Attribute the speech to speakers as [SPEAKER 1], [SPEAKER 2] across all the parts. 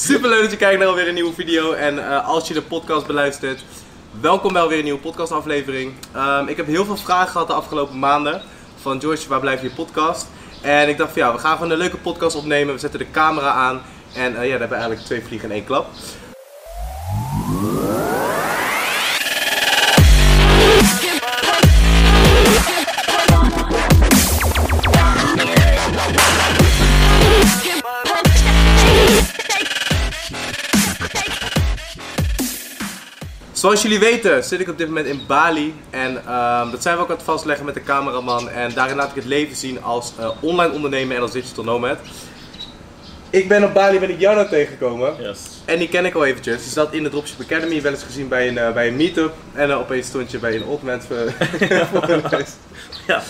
[SPEAKER 1] Super leuk dat je kijkt naar alweer een nieuwe video. En eh, als je de podcast beluistert, welkom bij alweer een nieuwe podcastaflevering. Ehm, ik heb heel veel vragen gehad de afgelopen maanden. Van George, waar blijft je podcast? En ik dacht van ja, we gaan gewoon een leuke podcast opnemen. We zetten de camera aan. En eh, ja, dan hebben eigenlijk twee vliegen in één klap. Zoals jullie weten zit ik op dit moment in Bali en ehm, dat zijn we ook aan het vastleggen met de cameraman en daarin laat ik het leven zien als eh, online ondernemer en als digital nomad. Ik ben op Bali ben ik Jarno tegengekomen
[SPEAKER 2] Yes.
[SPEAKER 1] en die ken ik al eventjes. Die zat in de Dropship Academy, wel eens gezien bij een, eh, bij een meetup en eh, opeens stond je bij een old man.
[SPEAKER 2] Ja.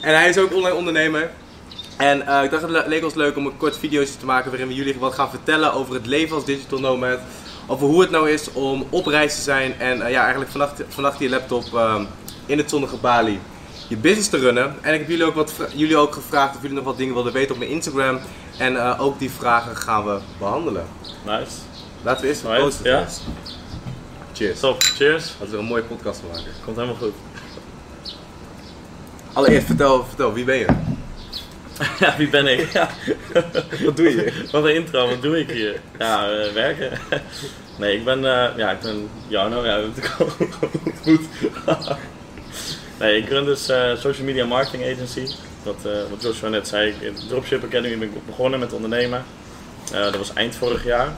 [SPEAKER 1] En hij is ook online ondernemer. En ik dacht het le- leek ons leuk om een kort videootje te maken waarin we jullie wat gaan vertellen over het leven als digital nomad. Over hoe het nou is om op reis te zijn en eh, ja, eigenlijk vannacht, vannacht je laptop ehm, in het zonnige Bali je business te runnen. En ik heb jullie ook, wat, jullie ook gevraagd of jullie nog wat dingen wilden weten op mijn Instagram. En eh, ook die vragen gaan we behandelen.
[SPEAKER 2] Nice.
[SPEAKER 1] Laten we eerst
[SPEAKER 2] Right,
[SPEAKER 1] posten.
[SPEAKER 2] ja.
[SPEAKER 1] Cheers.
[SPEAKER 2] Top. Cheers.
[SPEAKER 1] Laten we er een mooie podcast van maken.
[SPEAKER 2] Komt helemaal goed.
[SPEAKER 1] Allereerst, vertel, vertel wie ben je?
[SPEAKER 2] Ja, wie ben ik? Ja.
[SPEAKER 1] Wat doe je?
[SPEAKER 2] Wat een intro, wat doe ik hier? Ja, werken. Nee, ik ben, eh, ja, ik ben Jarno, ja, dat ik al goed. Nee, ik run dus eh social media marketing agency. Dat, eh, wat Joshua net zei, in de Dropship Academy ben ik begonnen met ondernemen. Dat was eind vorig jaar.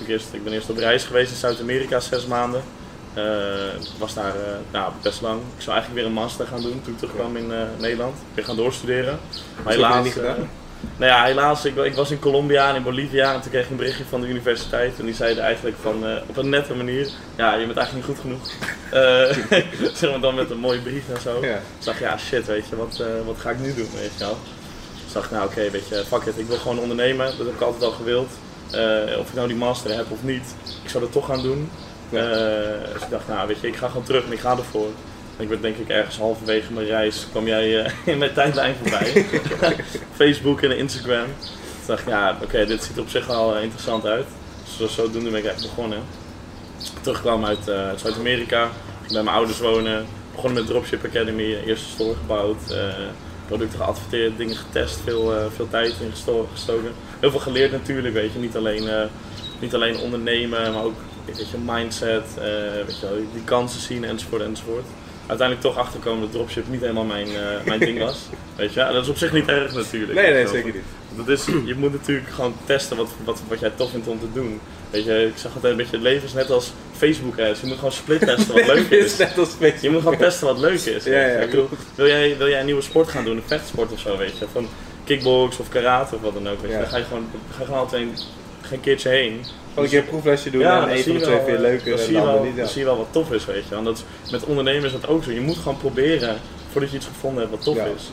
[SPEAKER 2] Ik, eerst, ik ben eerst op reis geweest in Zuid-Amerika, zes maanden. Ik was daar nou, best lang. Ik zou eigenlijk weer een master gaan doen toen ik terugkwam in Nederland. Ik ben gaan doorstuderen. Maar helaas,
[SPEAKER 1] niet gedaan?
[SPEAKER 2] Nou ja, helaas, ik, ik was in Colombia en in Bolivia en toen kreeg ik een berichtje van de universiteit en die zeiden eigenlijk van eh, op een nette manier, ja, je bent eigenlijk niet goed genoeg. Eh, zeg maar dan met een mooie brief en zo.
[SPEAKER 1] Ja.
[SPEAKER 2] Zag, ja shit, weet je, wat, eh, wat ga ik nu doen, weet je wel. Ik zag, nou oké, weet je, fuck it, ik wil gewoon ondernemen, dat heb ik altijd al gewild. Of ik nou die master heb of niet, ik zou dat toch gaan doen.
[SPEAKER 1] Ja.
[SPEAKER 2] Dus ik dacht, nou weet je, ik ga gewoon terug en ik ga ervoor. Ik werd denk ik ergens halverwege mijn reis, kwam jij eh, in mijn tijdlijn voorbij. Facebook en Instagram. Toen dacht ik, ja oké, dit ziet er op zich wel eh, interessant uit. Dus zo, zodoende ben ik eigenlijk begonnen. Terugkwam uit, eh, Zuid-Amerika, bij mijn ouders wonen. Begonnen met Dropship Academy, eerste store gebouwd. producten geadverteerd, dingen getest, veel, veel tijd in gesto- gestoken. Heel veel geleerd natuurlijk, weet je. Niet alleen, niet alleen ondernemen, maar ook weet je, mindset, weet je, die kansen zien enzovoort enzovoort. Uiteindelijk toch achterkomen dat dropship niet helemaal mijn, eh, mijn ding was. Weet je, en dat is op zich niet erg natuurlijk.
[SPEAKER 1] Nee, nee, zeker niet.
[SPEAKER 2] Dat is, je moet natuurlijk gewoon testen wat, wat, wat jij tof vindt om te doen. Weet je, ik zeg altijd een beetje, het leven is net als Facebook ads. Je moet gewoon split testen wat leuk
[SPEAKER 1] is net als Facebook.
[SPEAKER 2] Je moet gewoon testen wat leuk is.
[SPEAKER 1] Ja, ja.
[SPEAKER 2] Ik bedoel, wil, jij, wil jij een nieuwe sport gaan doen, een vechtsport of zo, weet je? Van kickbox of karate of wat dan ook. Weet je. Dan ga je gewoon, ga je gewoon altijd een, geen keertje heen.
[SPEAKER 1] Gewoon een keer een proeflesje doen en
[SPEAKER 2] dan
[SPEAKER 1] een
[SPEAKER 2] zie
[SPEAKER 1] van de
[SPEAKER 2] je
[SPEAKER 1] twee
[SPEAKER 2] wel,
[SPEAKER 1] vind je leuker
[SPEAKER 2] dan
[SPEAKER 1] en de niet.
[SPEAKER 2] Dan
[SPEAKER 1] Ja.
[SPEAKER 2] zie je wel wat tof is, weet je. Want dat is, met ondernemen is dat ook zo. Je moet gewoon proberen voordat je iets gevonden hebt wat tof
[SPEAKER 1] Ja,
[SPEAKER 2] is.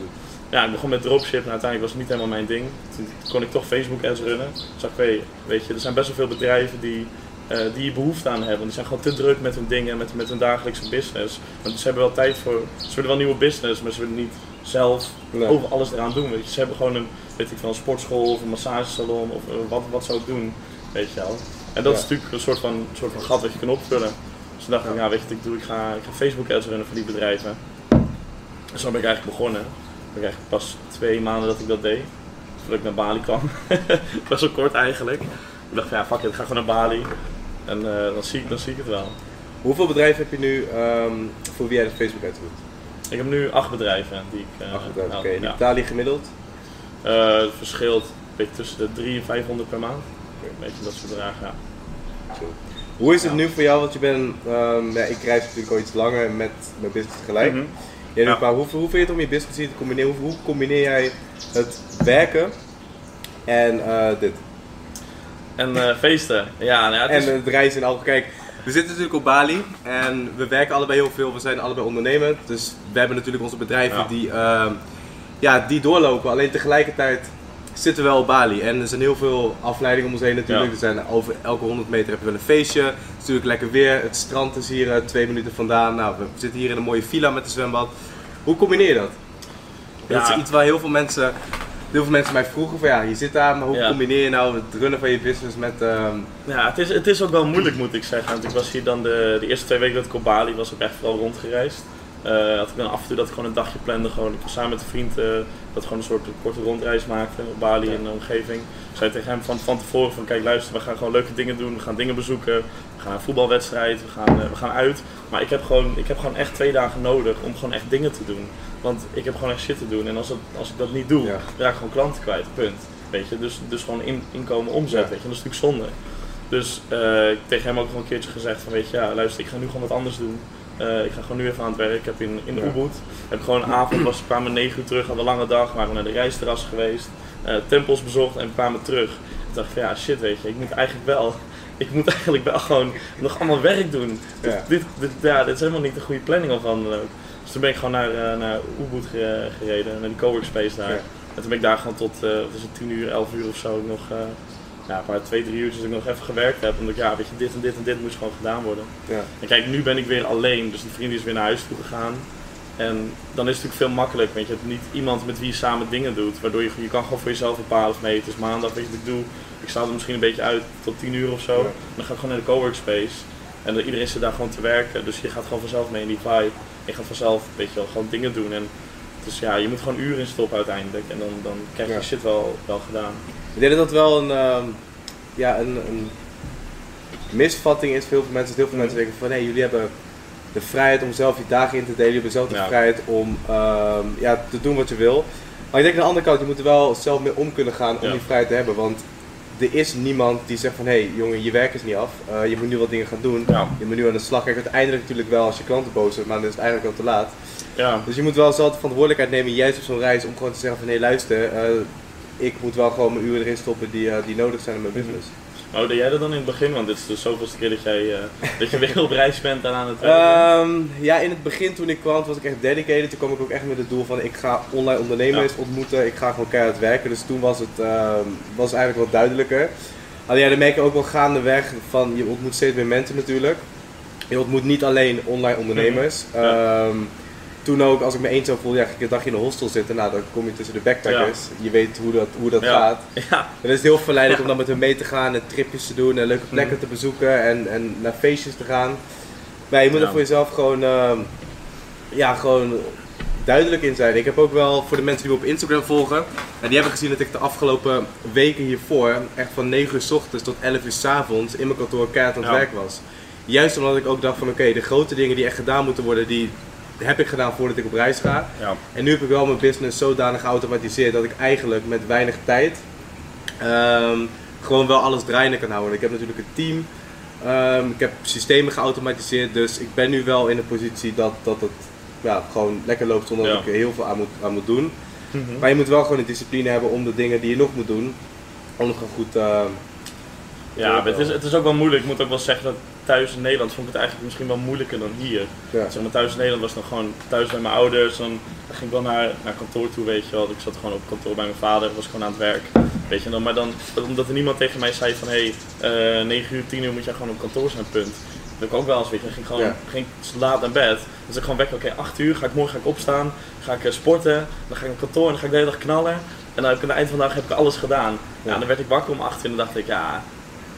[SPEAKER 2] Ja, ik begon met dropship en uiteindelijk was het niet helemaal mijn ding. Toen kon ik toch Facebook ads runnen. Zag ik, hey, weet je, er zijn best wel veel bedrijven die, eh, die hier behoefte aan hebben. Die zijn gewoon te druk met hun dingen, met, met hun dagelijkse business. Want ze hebben wel tijd voor, ze willen wel nieuwe business, maar ze willen niet zelf
[SPEAKER 1] Nee.
[SPEAKER 2] over alles eraan doen. Weet je. Ze hebben gewoon een, weet ik, wel, een sportschool of een massagesalon of eh, wat, wat ze ook doen. Weet je wel. En dat is natuurlijk een soort van, soort van gat wat je kan opvullen. Dus toen dacht ik, ja, weet je wat ik doe? Ik ga, ik ga Facebook ads runnen voor die bedrijven. En zo ben ik eigenlijk begonnen. Ik eigenlijk pas twee maanden dat ik dat deed. Voordat ik naar Bali kwam. Best wel kort eigenlijk. Ik dacht van ja, fuck it, ik ga gewoon naar Bali. En eh, dan, zie ik, dan zie ik het wel.
[SPEAKER 1] Hoeveel bedrijven heb je nu ehm, voor wie jij de Facebook ads doet?
[SPEAKER 2] Ik heb nu acht bedrijven die ik... eh,
[SPEAKER 1] Acht bedrijven,
[SPEAKER 2] nou,
[SPEAKER 1] oké. In
[SPEAKER 2] ja.
[SPEAKER 1] Italië gemiddeld?
[SPEAKER 2] Eh, het verschilt een beetje tussen de 300 en 500 per maand. Een beetje dat soort bedragen, ja.
[SPEAKER 1] Hoe is het nu voor jou? Want je bent, ehm, ja, ik reis natuurlijk al iets langer met mijn business tegelijk.
[SPEAKER 2] Mhm.
[SPEAKER 1] Doet
[SPEAKER 2] Ja.
[SPEAKER 1] maar hoe, hoe vind je het om je business hier te combineren? Hoe, hoe combineer jij het werken en eh, dit?
[SPEAKER 2] En eh, feesten. Ja, nou ja, het is...
[SPEAKER 1] En het reizen in algemeen. Kijk, we zitten natuurlijk op Bali en we werken allebei heel veel. We zijn allebei ondernemend. Dus we hebben natuurlijk onze bedrijven die, ehm, ja, die doorlopen. Alleen tegelijkertijd zitten we wel op Bali. En er zijn heel veel afleidingen om ons heen natuurlijk.
[SPEAKER 2] Ja.
[SPEAKER 1] Er zijn over elke 100 meter heb je wel een feestje. Het is natuurlijk lekker weer. Het strand is hier eh, twee minuten vandaan. Nou, we zitten hier in een mooie villa met een zwembad. Hoe combineer je dat? Dat is
[SPEAKER 2] Ja.
[SPEAKER 1] iets waar heel veel mensen heel veel mensen mij vroegen van ja, je zit daar, maar hoe
[SPEAKER 2] Ja.
[SPEAKER 1] combineer je nou het runnen van je business met... ehm,
[SPEAKER 2] Ja, het is, het is ook wel moeilijk moet ik zeggen. Want ik was hier dan de, de eerste twee weken dat ik op Bali was ook echt vooral rondgereisd. Eh had ik dan af en toe dat ik gewoon een dagje plande. Gewoon, ik was samen met een vriend eh, dat gewoon een soort korte rondreis maakte op Bali
[SPEAKER 1] Ja.
[SPEAKER 2] en de omgeving. Ik zei tegen hem van, van tevoren van kijk luister, we gaan gewoon leuke dingen doen. We gaan dingen bezoeken. We gaan een voetbalwedstrijd. We gaan, eh, we gaan uit. Maar ik heb, gewoon, ik heb gewoon echt twee dagen nodig om gewoon echt dingen te doen. Want ik heb gewoon echt shit te doen. En als, het, als ik dat niet doe,
[SPEAKER 1] Ja.
[SPEAKER 2] raak ik gewoon klanten kwijt. Punt. Weet je? Dus, dus gewoon in, inkomen omzet.
[SPEAKER 1] Ja.
[SPEAKER 2] Weet je? Dat is natuurlijk zonde. Dus ik heb tegen hem ook gewoon een keertje gezegd van weet je, ja, luister, ik ga nu gewoon wat anders doen. Eh, ik ga gewoon nu even aan het werk. Ik heb in, in
[SPEAKER 1] Ja.
[SPEAKER 2] Ubud, heb gewoon een avond, was, we kwamen negen uur terug, hadden een lange dag, waren we naar de reisterras geweest, eh, tempels bezocht en kwamen terug. Ik dacht van ja, shit weet je, ik moet eigenlijk wel, ik moet eigenlijk wel gewoon nog allemaal werk doen. Dus
[SPEAKER 1] Ja.
[SPEAKER 2] dit, dit, ja, dit is helemaal niet de goede planning of dan ook. Dus toen ben ik gewoon naar, eh, naar Ubud ge- gereden, naar die coworkspace daar.
[SPEAKER 1] Ja.
[SPEAKER 2] En toen ben ik daar gewoon tot, eh is het, 10 uur, 11 uur of zo nog, eh, ja, maar twee, drie uurtjes dat ik nog even gewerkt heb. Omdat ja, weet je, dit en dit en dit moest gewoon gedaan worden.
[SPEAKER 1] ja.
[SPEAKER 2] En kijk, nu ben ik weer alleen, dus die vriend is weer naar huis toe gegaan. En dan is het natuurlijk veel makkelijker, weet je. Hebt niet iemand met wie je samen dingen doet. Waardoor je, je kan gewoon voor jezelf bepalen van, nee, het is maandag, weet je wat ik doe. Ik sta er misschien een beetje uit tot 10 uur of zo.
[SPEAKER 1] Ja.
[SPEAKER 2] En dan ga ik gewoon naar de coworkspace. En dan, iedereen zit daar gewoon te werken, dus je gaat gewoon vanzelf mee in die vibe. Je gaat vanzelf, weet je wel, gewoon dingen doen. En dus ja, je moet gewoon uren in stoppen uiteindelijk. En dan, dan krijg je
[SPEAKER 1] Ja.
[SPEAKER 2] shit wel, wel gedaan.
[SPEAKER 1] Ik denk dat dat wel een, ehm, ja, een, een misvatting is voor heel veel mensen. Dat heel veel mensen denken van nee, jullie hebben de vrijheid om zelf je dagen in te delen. Jullie hebben zelf de
[SPEAKER 2] Ja.
[SPEAKER 1] vrijheid om ehm, ja, te doen wat je wil. Maar ik denk aan de andere kant, je moet er wel zelf mee om kunnen gaan om
[SPEAKER 2] Ja.
[SPEAKER 1] die vrijheid te hebben. Want er is niemand die zegt van hé hey, jongen, je werk is niet af. Eh, je moet nu wat dingen gaan doen.
[SPEAKER 2] Ja.
[SPEAKER 1] Je moet nu aan de slag. Kijk, uiteindelijk natuurlijk wel als je klanten boos zijn, maar dan is het eigenlijk al te laat.
[SPEAKER 2] Ja,
[SPEAKER 1] Dus je moet wel zelf de verantwoordelijkheid nemen, juist op zo'n reis, om gewoon te zeggen van hé luister, eh, ik moet wel gewoon mijn uren erin stoppen die, eh, die nodig zijn in mijn business.
[SPEAKER 2] Oh, deed jij dat dan in het begin? Want dit is de zoveelste keer dat, jij, eh, dat je weer op reis bent en aan het werk bent.
[SPEAKER 1] Ehm, ja, in het begin toen ik kwam was ik echt dedicated. Toen kwam ik ook echt met het doel van ik ga online ondernemers ontmoeten, ik ga gewoon keihard werken. Dus toen was het ehm, was eigenlijk wat duidelijker. Alleen ja, dan merk je ook wel gaandeweg van je ontmoet steeds meer mensen natuurlijk. Je ontmoet niet alleen online ondernemers.
[SPEAKER 2] Mhm. Ja.
[SPEAKER 1] Ehm, toen ook, als ik me eenzaam voelde, ja, ik een dagje in een hostel zitten. Nou, dan kom je tussen de backpackers. Je weet hoe dat, hoe dat
[SPEAKER 2] Ja.
[SPEAKER 1] gaat.
[SPEAKER 2] Ja,
[SPEAKER 1] En dan is het heel verleidelijk om dan met hun mee te gaan en tripjes te doen en leuke plekken
[SPEAKER 2] Mhm.
[SPEAKER 1] te bezoeken en, en naar feestjes te gaan. Maar je moet er voor jezelf gewoon, ehm, ja, gewoon duidelijk in zijn. Ik heb ook wel voor de mensen die me op Instagram volgen, en die hebben gezien dat ik de afgelopen weken hiervoor echt van 9 uur s ochtends tot 11 uur s avonds in mijn kantoor keihard aan het werk was. Juist omdat ik ook dacht van oké, de grote dingen die echt gedaan moeten worden, die heb ik gedaan voordat ik op reis ga.
[SPEAKER 2] ja.
[SPEAKER 1] En nu heb ik wel mijn business zodanig geautomatiseerd dat ik eigenlijk met weinig tijd ehm, gewoon wel alles draaiende kan houden. Ik heb natuurlijk een team, ehm, ik heb systemen geautomatiseerd, dus ik ben nu wel in een positie dat, dat het ja, gewoon lekker loopt zonder dat ik er heel veel aan moet, aan moet doen.
[SPEAKER 2] Mhm.
[SPEAKER 1] Maar je moet wel gewoon de discipline hebben om de dingen die je nog moet doen, om nog goed... ehm,
[SPEAKER 2] Ja, maar het is, het is ook wel moeilijk. Ik moet ook wel zeggen dat thuis in Nederland vond ik het eigenlijk misschien wel moeilijker dan hier.
[SPEAKER 1] ja.
[SPEAKER 2] Zeg maar, thuis in Nederland was ik nog gewoon thuis bij mijn ouders. Dan ging ik wel naar, naar kantoor toe, weet je wel. Ik zat gewoon op kantoor bij mijn vader, was gewoon aan het werk. Weet je, dan, maar dan, omdat er niemand tegen mij zei van hé, hey, eh 9 uur, 10 uur moet jij gewoon op kantoor zijn, punt. Dat ik ook wel eens, weet je, dan ging ik gewoon
[SPEAKER 1] Ja.
[SPEAKER 2] ging ik laat naar bed. Dus ik gewoon weg, oké, 8 uur, ga ik morgen ga ik opstaan, ga ik eh, sporten, dan ga ik op kantoor en dan ga ik de hele dag knallen. En dan heb ik aan het eind van de dag heb ik alles gedaan. Ja.
[SPEAKER 1] Ja.
[SPEAKER 2] dan werd ik wakker om 8 uur en dan dacht ik, ja,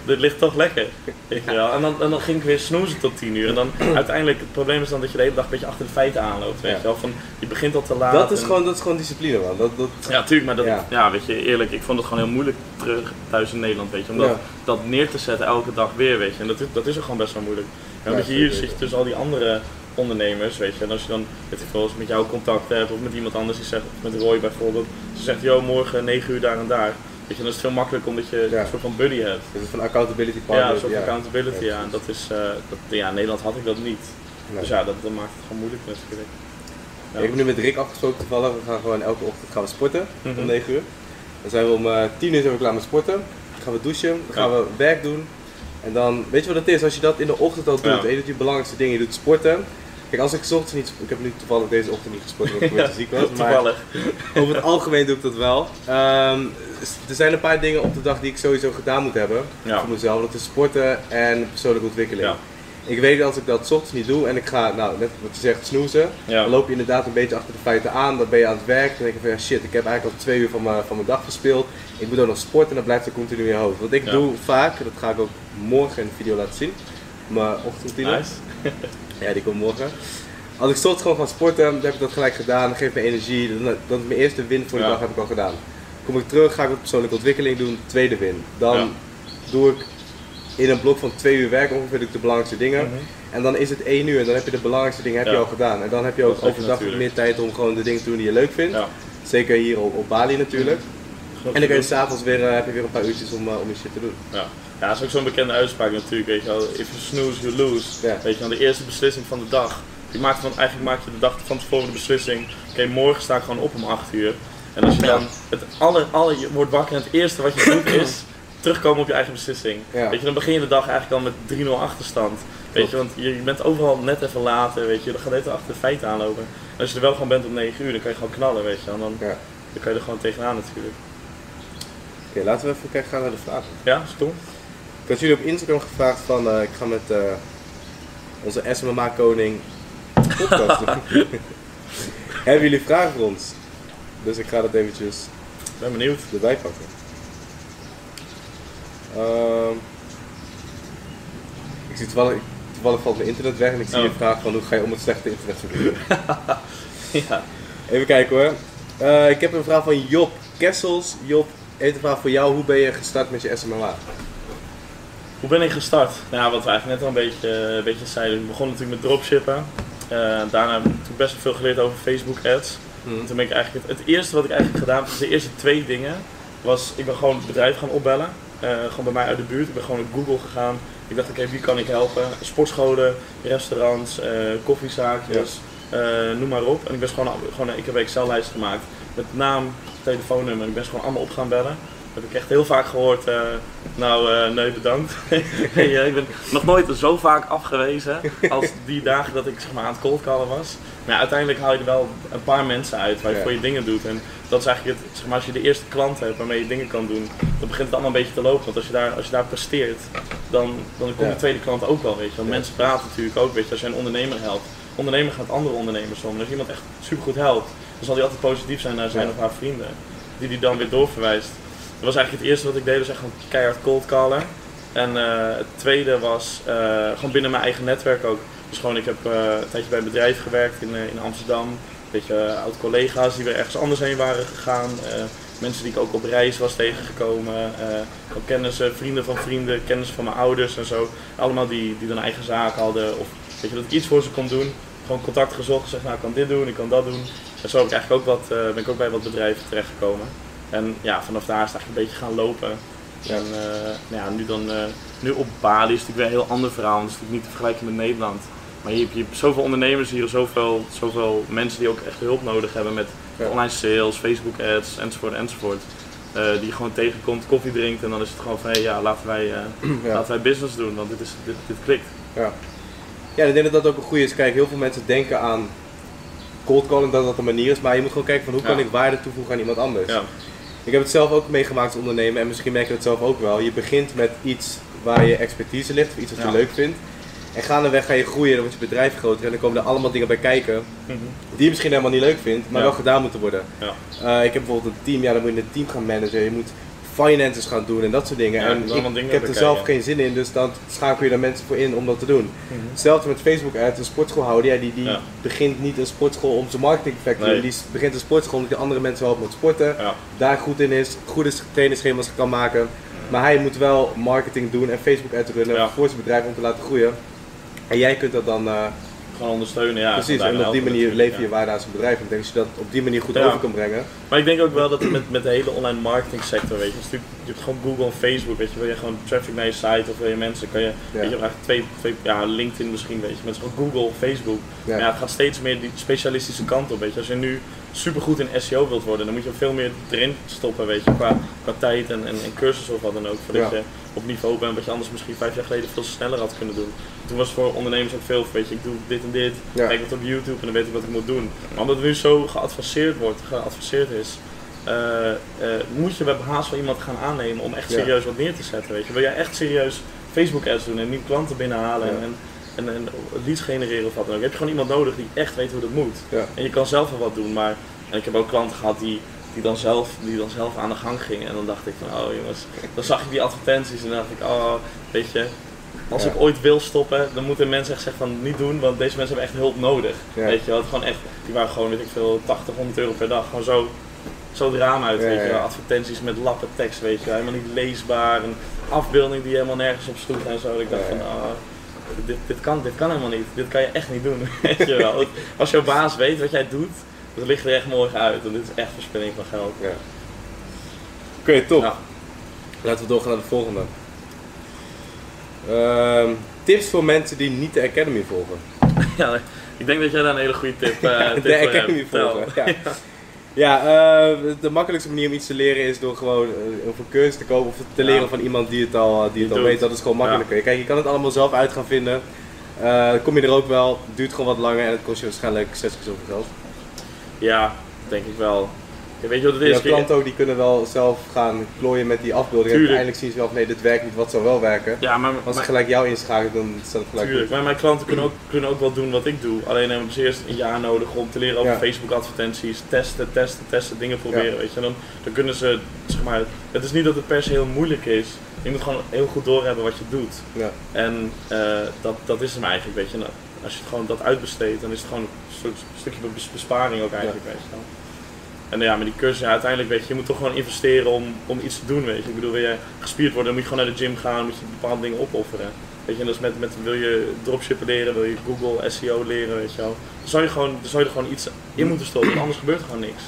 [SPEAKER 2] dit ligt toch lekker. Wel. En, dan, en dan ging ik weer snoezen tot 10 uur. En dan uiteindelijk, het probleem is dan dat je de hele dag een beetje achter de feiten aanloopt. Weet
[SPEAKER 1] Ja.
[SPEAKER 2] je wel. Van, je begint al te laat.
[SPEAKER 1] Dat, is
[SPEAKER 2] en-
[SPEAKER 1] gewoon, dat is gewoon discipline man. Dat, dat,
[SPEAKER 2] Ja, tuurlijk, maar dat, ja.
[SPEAKER 1] Ja.
[SPEAKER 2] weet je, eerlijk, ik vond het gewoon heel moeilijk terug thuis in Nederland, weet je. Om dat,
[SPEAKER 1] Ja.
[SPEAKER 2] dat neer te zetten elke dag weer, weet je. En dat is, dat is ook gewoon best wel moeilijk. Ja, omdat je hier zit tussen al die andere ondernemers, weet je. En als je dan, weet ik veel, eens met jou contact hebt of met iemand anders die zegt, met Roy bijvoorbeeld, ze zegt, yo, morgen 9 uur daar en daar. Weet je, dan is het veel makkelijker omdat je
[SPEAKER 1] Ja.
[SPEAKER 2] een soort van buddy hebt.
[SPEAKER 1] dat is van accountability
[SPEAKER 2] Ja,
[SPEAKER 1] partner.
[SPEAKER 2] een soort accountability,
[SPEAKER 1] Ja,
[SPEAKER 2] ja. En dat is, eh, dat, ja, in Nederland had ik dat niet.
[SPEAKER 1] Nee.
[SPEAKER 2] Dus ja, dat, dat maakt het gewoon moeilijk natuurlijk. Ja.
[SPEAKER 1] Ik heb nu met Rick afgesproken toevallig. We gaan gewoon elke ochtend gaan we sporten
[SPEAKER 2] Mhm.
[SPEAKER 1] om 9 uur. Dan zijn we om eh 10 uur zijn we klaar met sporten. Dan gaan we douchen, dan gaan
[SPEAKER 2] Ja.
[SPEAKER 1] we werk doen. En dan, weet je wat het is? Als je dat in de ochtend al doet,
[SPEAKER 2] Ja.
[SPEAKER 1] een van je belangrijkste dingen, je doet sporten. Kijk, als ik ochtends niet, ik heb nu toevallig deze ochtend niet gesport omdat ik een beetje ziek was, maar
[SPEAKER 2] Toevallig.
[SPEAKER 1] over het algemeen doe ik dat wel. Ehm, er zijn een paar dingen op de dag die ik sowieso gedaan moet hebben
[SPEAKER 2] Ja.
[SPEAKER 1] voor mezelf. Dat is sporten en persoonlijke ontwikkeling.
[SPEAKER 2] Ja.
[SPEAKER 1] Ik weet dat als ik dat 's ochtends niet doe en ik ga, nou, net wat je zegt, snoezen.
[SPEAKER 2] Ja.
[SPEAKER 1] Dan loop je inderdaad een beetje achter de feiten aan. Dan ben je aan het werk. Dan denk je van ja, shit, ik heb eigenlijk al twee uur van mijn, van mijn dag verspeeld. Ik moet ook nog sporten en dan blijft er continu in je hoofd. Wat ik doe vaak, dat ga ik ook morgen in de video laten zien. Mijn ochtendroutine.
[SPEAKER 2] Nice.
[SPEAKER 1] Ja, die komt morgen. Als ik 's ochtends gewoon ga sporten, dan heb ik dat gelijk gedaan. Dan geeft me energie. Dan, dan is mijn eerste win voor de dag heb ik al gedaan. Kom ik terug, ga ik wat persoonlijke ontwikkeling doen, tweede win. Dan
[SPEAKER 2] Ja.
[SPEAKER 1] doe ik in een blok van twee uur werk ongeveer de belangrijkste dingen.
[SPEAKER 2] Mhm.
[SPEAKER 1] En dan is het één uur en dan heb je de belangrijkste dingen heb je al gedaan. En dan heb je ook overdag meer tijd om gewoon de dingen te doen die je leuk vindt.
[SPEAKER 2] Ja.
[SPEAKER 1] Zeker hier op, op Bali natuurlijk.
[SPEAKER 2] Genoeg
[SPEAKER 1] En dan kun je s'avonds weer, eh, heb je weer een paar uurtjes om, eh, om je shit te doen.
[SPEAKER 2] Ja. ja, dat is ook zo'n bekende uitspraak natuurlijk, weet je wel. If you snooze, you lose.
[SPEAKER 1] Ja.
[SPEAKER 2] Weet je wel, de eerste beslissing van de dag. Je maakt van, eigenlijk maak je de dag van tevoren de beslissing. Oké, morgen sta ik gewoon op om 8 uur. En als je dan het aller, aller, je wordt wakker en het eerste wat je doet is terugkomen op je eigen beslissing.
[SPEAKER 1] Ja.
[SPEAKER 2] Weet je, dan begin je de dag eigenlijk al met 3-0 achterstand. Weet je, want je, je bent overal net even later, weet je, dan gaat net achter de feiten aanlopen. En als je er wel gewoon bent om 9 uur, dan kan je gewoon knallen, weet je. En dan,
[SPEAKER 1] Ja.
[SPEAKER 2] dan kan je er gewoon tegenaan natuurlijk.
[SPEAKER 1] Oké, laten we even kijken gaan naar de vragen.
[SPEAKER 2] Ja, is cool.
[SPEAKER 1] Ik had jullie op Instagram gevraagd van ik ga met eh, onze SMMA koning podcast doen. Hebben jullie vragen voor ons? Dus ik ga dat eventjes
[SPEAKER 2] Ben benieuwd.
[SPEAKER 1] erbij pakken. Ehm, ik zie toevallig, toevallig valt mijn internet weg en ik zie
[SPEAKER 2] Oh.
[SPEAKER 1] je vraag van hoe ga je om met slechte internetverbinding.
[SPEAKER 2] Ja.
[SPEAKER 1] Even kijken hoor. Eh, ik heb een vraag van Job Kessels. Job, heeft een vraag voor jou. Hoe ben je gestart met je SMMA?
[SPEAKER 2] Hoe ben ik gestart? Nou, wat we eigenlijk net al een beetje, een beetje zeiden. Ik begon natuurlijk met dropshippen. Eh, daarna heb ik best wel veel geleerd over Facebook ads. En toen ben ik eigenlijk het, het eerste wat ik eigenlijk gedaan heb, de eerste twee dingen, was ik ben gewoon het bedrijf gaan opbellen. Eh, gewoon bij mij uit de buurt. Ik ben gewoon op Google gegaan. Ik dacht, oké, wie kan ik helpen? Sportscholen, restaurants, eh, koffiezaakjes, eh, noem maar op. En ik ben gewoon, gewoon ik heb een Excel-lijst gemaakt met naam, telefoonnummer. Ik ben ze gewoon allemaal op gaan bellen. Dat heb ik echt heel vaak gehoord. eh, nou, eh, nee, bedankt. Ja, ik ben nog nooit zo vaak afgewezen als die dagen dat ik zeg maar, aan het coldcallen was. Maar ja, uiteindelijk haal je er wel een paar mensen uit waar je
[SPEAKER 1] Ja.
[SPEAKER 2] voor je dingen doet. En dat is eigenlijk het, zeg maar, als je de eerste klant hebt waarmee je dingen kan doen, dan begint het allemaal een beetje te lopen. Want als je daar, als je daar presteert, dan, dan komt
[SPEAKER 1] Ja.
[SPEAKER 2] de tweede klant ook wel, weet je. Want
[SPEAKER 1] Ja.
[SPEAKER 2] mensen praten natuurlijk ook, weet je. Als je een ondernemer helpt, ondernemer gaat andere ondernemers om. En als iemand echt supergoed helpt, dan zal hij altijd positief zijn naar zijn
[SPEAKER 1] Ja.
[SPEAKER 2] of haar vrienden. Die die dan weer doorverwijst. Dat was eigenlijk het eerste wat ik deed, was echt gewoon keihard cold callen. En eh, het tweede was eh, gewoon binnen mijn eigen netwerk ook. Dus gewoon, ik heb eh, een tijdje bij een bedrijf gewerkt in, in Amsterdam. Een beetje oud-collega's die weer ergens anders heen waren gegaan. Mensen die ik ook op reis was tegengekomen. eh ook kennissen, vrienden van vrienden, kennissen van mijn ouders en zo. Allemaal die, die dan eigen zaak hadden. Of weet je, dat ik iets voor ze kon doen. Gewoon contact gezocht, gezegd, nou ik kan dit doen, ik kan dat doen. En zo heb ik eigenlijk ook wat, ben ik ook bij wat bedrijven terechtgekomen. En ja, vanaf daar is het eigenlijk een beetje gaan lopen.
[SPEAKER 1] Ja.
[SPEAKER 2] En eh, nou ja, nu, dan, eh, nu op Bali is het natuurlijk weer een heel ander verhaal. Het is natuurlijk niet te vergelijken met Nederland. Maar je hebt, je hebt zoveel ondernemers hier, zoveel, zoveel mensen die ook echt hulp nodig hebben met
[SPEAKER 1] Ja.
[SPEAKER 2] online sales, Facebook ads, enzovoort, enzovoort. Eh, die je gewoon tegenkomt, koffie drinkt en dan is het gewoon van hey, ja, laten wij,
[SPEAKER 1] Ja.
[SPEAKER 2] laten wij business doen, want dit, is, dit, dit klikt.
[SPEAKER 1] Ja. ja, ik denk dat dat ook een goede is. Kijk, heel veel mensen denken aan cold calling, dat dat een manier is. Maar je moet gewoon kijken van hoe kan ik waarde toevoegen aan iemand anders. Ik heb het zelf ook meegemaakt als ondernemer en misschien merk je dat zelf ook wel. Je begint met iets waar je expertise ligt, of iets wat je
[SPEAKER 2] Ja.
[SPEAKER 1] leuk vindt. En gaandeweg ga je groeien, dan wordt je bedrijf groter en dan komen er allemaal dingen bij kijken
[SPEAKER 2] Mhm.
[SPEAKER 1] die je misschien helemaal niet leuk vindt, maar
[SPEAKER 2] Ja.
[SPEAKER 1] wel gedaan moeten worden.
[SPEAKER 2] Ja.
[SPEAKER 1] Eh, ik heb bijvoorbeeld een team, ja, dan moet je een team gaan managen, je moet finances gaan doen en dat soort dingen.
[SPEAKER 2] Ja,
[SPEAKER 1] en
[SPEAKER 2] je
[SPEAKER 1] ik,
[SPEAKER 2] dingen
[SPEAKER 1] ik heb er
[SPEAKER 2] bekijken.
[SPEAKER 1] zelf geen zin in, dus dan schakel je er mensen voor in om dat te doen.
[SPEAKER 2] Mhm.
[SPEAKER 1] Hetzelfde met Facebook uit, een sportschoolhouder, ja, die, die
[SPEAKER 2] Ja.
[SPEAKER 1] begint niet een sportschool om zijn marketing effect te
[SPEAKER 2] Nee.
[SPEAKER 1] doen. Die begint een sportschool omdat hij andere mensen helpt met sporten,
[SPEAKER 2] Ja.
[SPEAKER 1] daar goed in is, goede trainingsschema's kan maken. Maar hij moet wel marketing doen en Facebook uit runnen voor zijn bedrijf om te laten groeien. En jij kunt dat dan eh,
[SPEAKER 2] Ondersteunen, ja.
[SPEAKER 1] precies, en op die manier lever je waarde aan zijn bedrijf. En ik denk als je dat op die manier goed over kan brengen.
[SPEAKER 2] Maar ik denk ook wel dat met, met de hele online marketing sector, weet je, natuurlijk, je hebt gewoon Google en Facebook, weet je, wil je gewoon traffic naar je site of wil je mensen, kan je, weet je, eigenlijk twee, twee, ja, LinkedIn misschien, weet je, met gewoon Google, Facebook.
[SPEAKER 1] Ja.
[SPEAKER 2] Maar ja, het gaat steeds meer die specialistische kant op, weet je. Als je nu supergoed in SEO wilt worden, dan moet je veel meer erin stoppen, weet je, qua, qua tijd en, en, en cursussen of wat dan ook, voordat
[SPEAKER 1] Ja.
[SPEAKER 2] je op niveau bent wat je anders misschien vijf jaar geleden veel sneller had kunnen doen. Toen was het voor ondernemers ook veel, weet je, ik doe dit en dit,
[SPEAKER 1] Ja.
[SPEAKER 2] kijk wat op YouTube en dan weet ik wat ik moet doen. Maar omdat het nu zo geadviseerd wordt, geadviseerd is, eh, eh, moet je bij haast wel iemand gaan aannemen om echt
[SPEAKER 1] Ja.
[SPEAKER 2] serieus wat neer te zetten. Weet je. Wil jij echt serieus Facebook ads doen en nieuwe klanten binnenhalen
[SPEAKER 1] Ja.
[SPEAKER 2] en, een, een leads genereren of wat dan ook, heb je gewoon iemand nodig die echt weet hoe dat moet. En je kan zelf wel wat doen, maar en ik heb ook klanten gehad die, die, dan zelf, die dan zelf aan de gang gingen. En dan dacht ik van, oh jongens, dan zag ik die advertenties en dan dacht ik, oh, weet je, als ik ooit wil stoppen, dan moeten mensen echt zeggen van niet doen, want deze mensen hebben echt hulp nodig. Weet je wel, het gewoon echt, die waren gewoon, weet ik veel, 80, 100 euro per dag, gewoon zo, zo de raam uit, weet je
[SPEAKER 1] ja.
[SPEAKER 2] Advertenties met lappen tekst, weet je helemaal niet leesbaar, een afbeelding die helemaal nergens op sloeg en zo. Dat ik dacht
[SPEAKER 1] Ja,
[SPEAKER 2] van,
[SPEAKER 1] ja.
[SPEAKER 2] oh, dit, dit, kan, dit kan helemaal niet, dit kan je echt niet doen, weet je wel. Als jouw baas weet wat jij doet, dat ligt er echt mooi uit, en dit is echt verspilling van geld.
[SPEAKER 1] Ja. Oké, top.
[SPEAKER 2] Ja.
[SPEAKER 1] Laten we doorgaan naar de volgende. Ehm, tips voor mensen die niet de Academy volgen.
[SPEAKER 2] Ja, ik denk dat jij daar een hele goede tip, eh tip
[SPEAKER 1] de Academy
[SPEAKER 2] hebt.
[SPEAKER 1] Volgen. Ja, ja eh, de makkelijkste manier om iets te leren is door gewoon eh, of een cursus te kopen of te
[SPEAKER 2] Ja.
[SPEAKER 1] leren van iemand die het al, die het al weet. Dat is gewoon makkelijker. Kijk, je kan het allemaal zelf uit gaan vinden. Kom je er ook wel, duurt gewoon wat langer en het kost je waarschijnlijk zes keer zoveel geld.
[SPEAKER 2] Ja, denk ik wel. Ja, weet je wat het is?
[SPEAKER 1] klanten ook die kunnen wel zelf gaan klooien met die afbeeldingen. En uiteindelijk zien ze wel nee, dit werkt niet, wat zou wel werken.
[SPEAKER 2] Ja, maar,
[SPEAKER 1] Als
[SPEAKER 2] maar,
[SPEAKER 1] gelijk jou inschakel, dan staat het gelijk
[SPEAKER 2] tuurlijk, maar mijn klanten kunnen ook, kunnen ook wel doen wat ik doe. Alleen hebben ze eerst een jaar nodig om te leren over
[SPEAKER 1] Ja.
[SPEAKER 2] Facebook advertenties, testen, testen, testen, dingen proberen, weet je. Dan, dan kunnen ze, zeg maar, het is niet dat het per se heel moeilijk is. Je moet gewoon heel goed doorhebben wat je doet.
[SPEAKER 1] Ja.
[SPEAKER 2] En eh, dat, dat is hem eigenlijk, weet je. Nou, als je het gewoon dat uitbesteedt, dan is het gewoon een stuk- stukje bes- besparing ook eigenlijk, weet je wel. En ja, met die cursus, ja, uiteindelijk weet je, je moet toch gewoon investeren om, om iets te doen, weet je. Ik bedoel, wil je gespierd worden, dan moet je gewoon naar de gym gaan, moet je bepaalde dingen opofferen. Weet je, en dat is met, met wil je dropshippen leren, wil je Google SEO leren, weet je wel. Dan zou je, gewoon, dan zou je er gewoon iets in moeten stoppen, anders gebeurt er gewoon niks.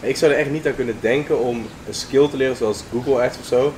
[SPEAKER 1] Ik zou er echt niet aan kunnen denken om een skill te leren zoals Google Ads of zo.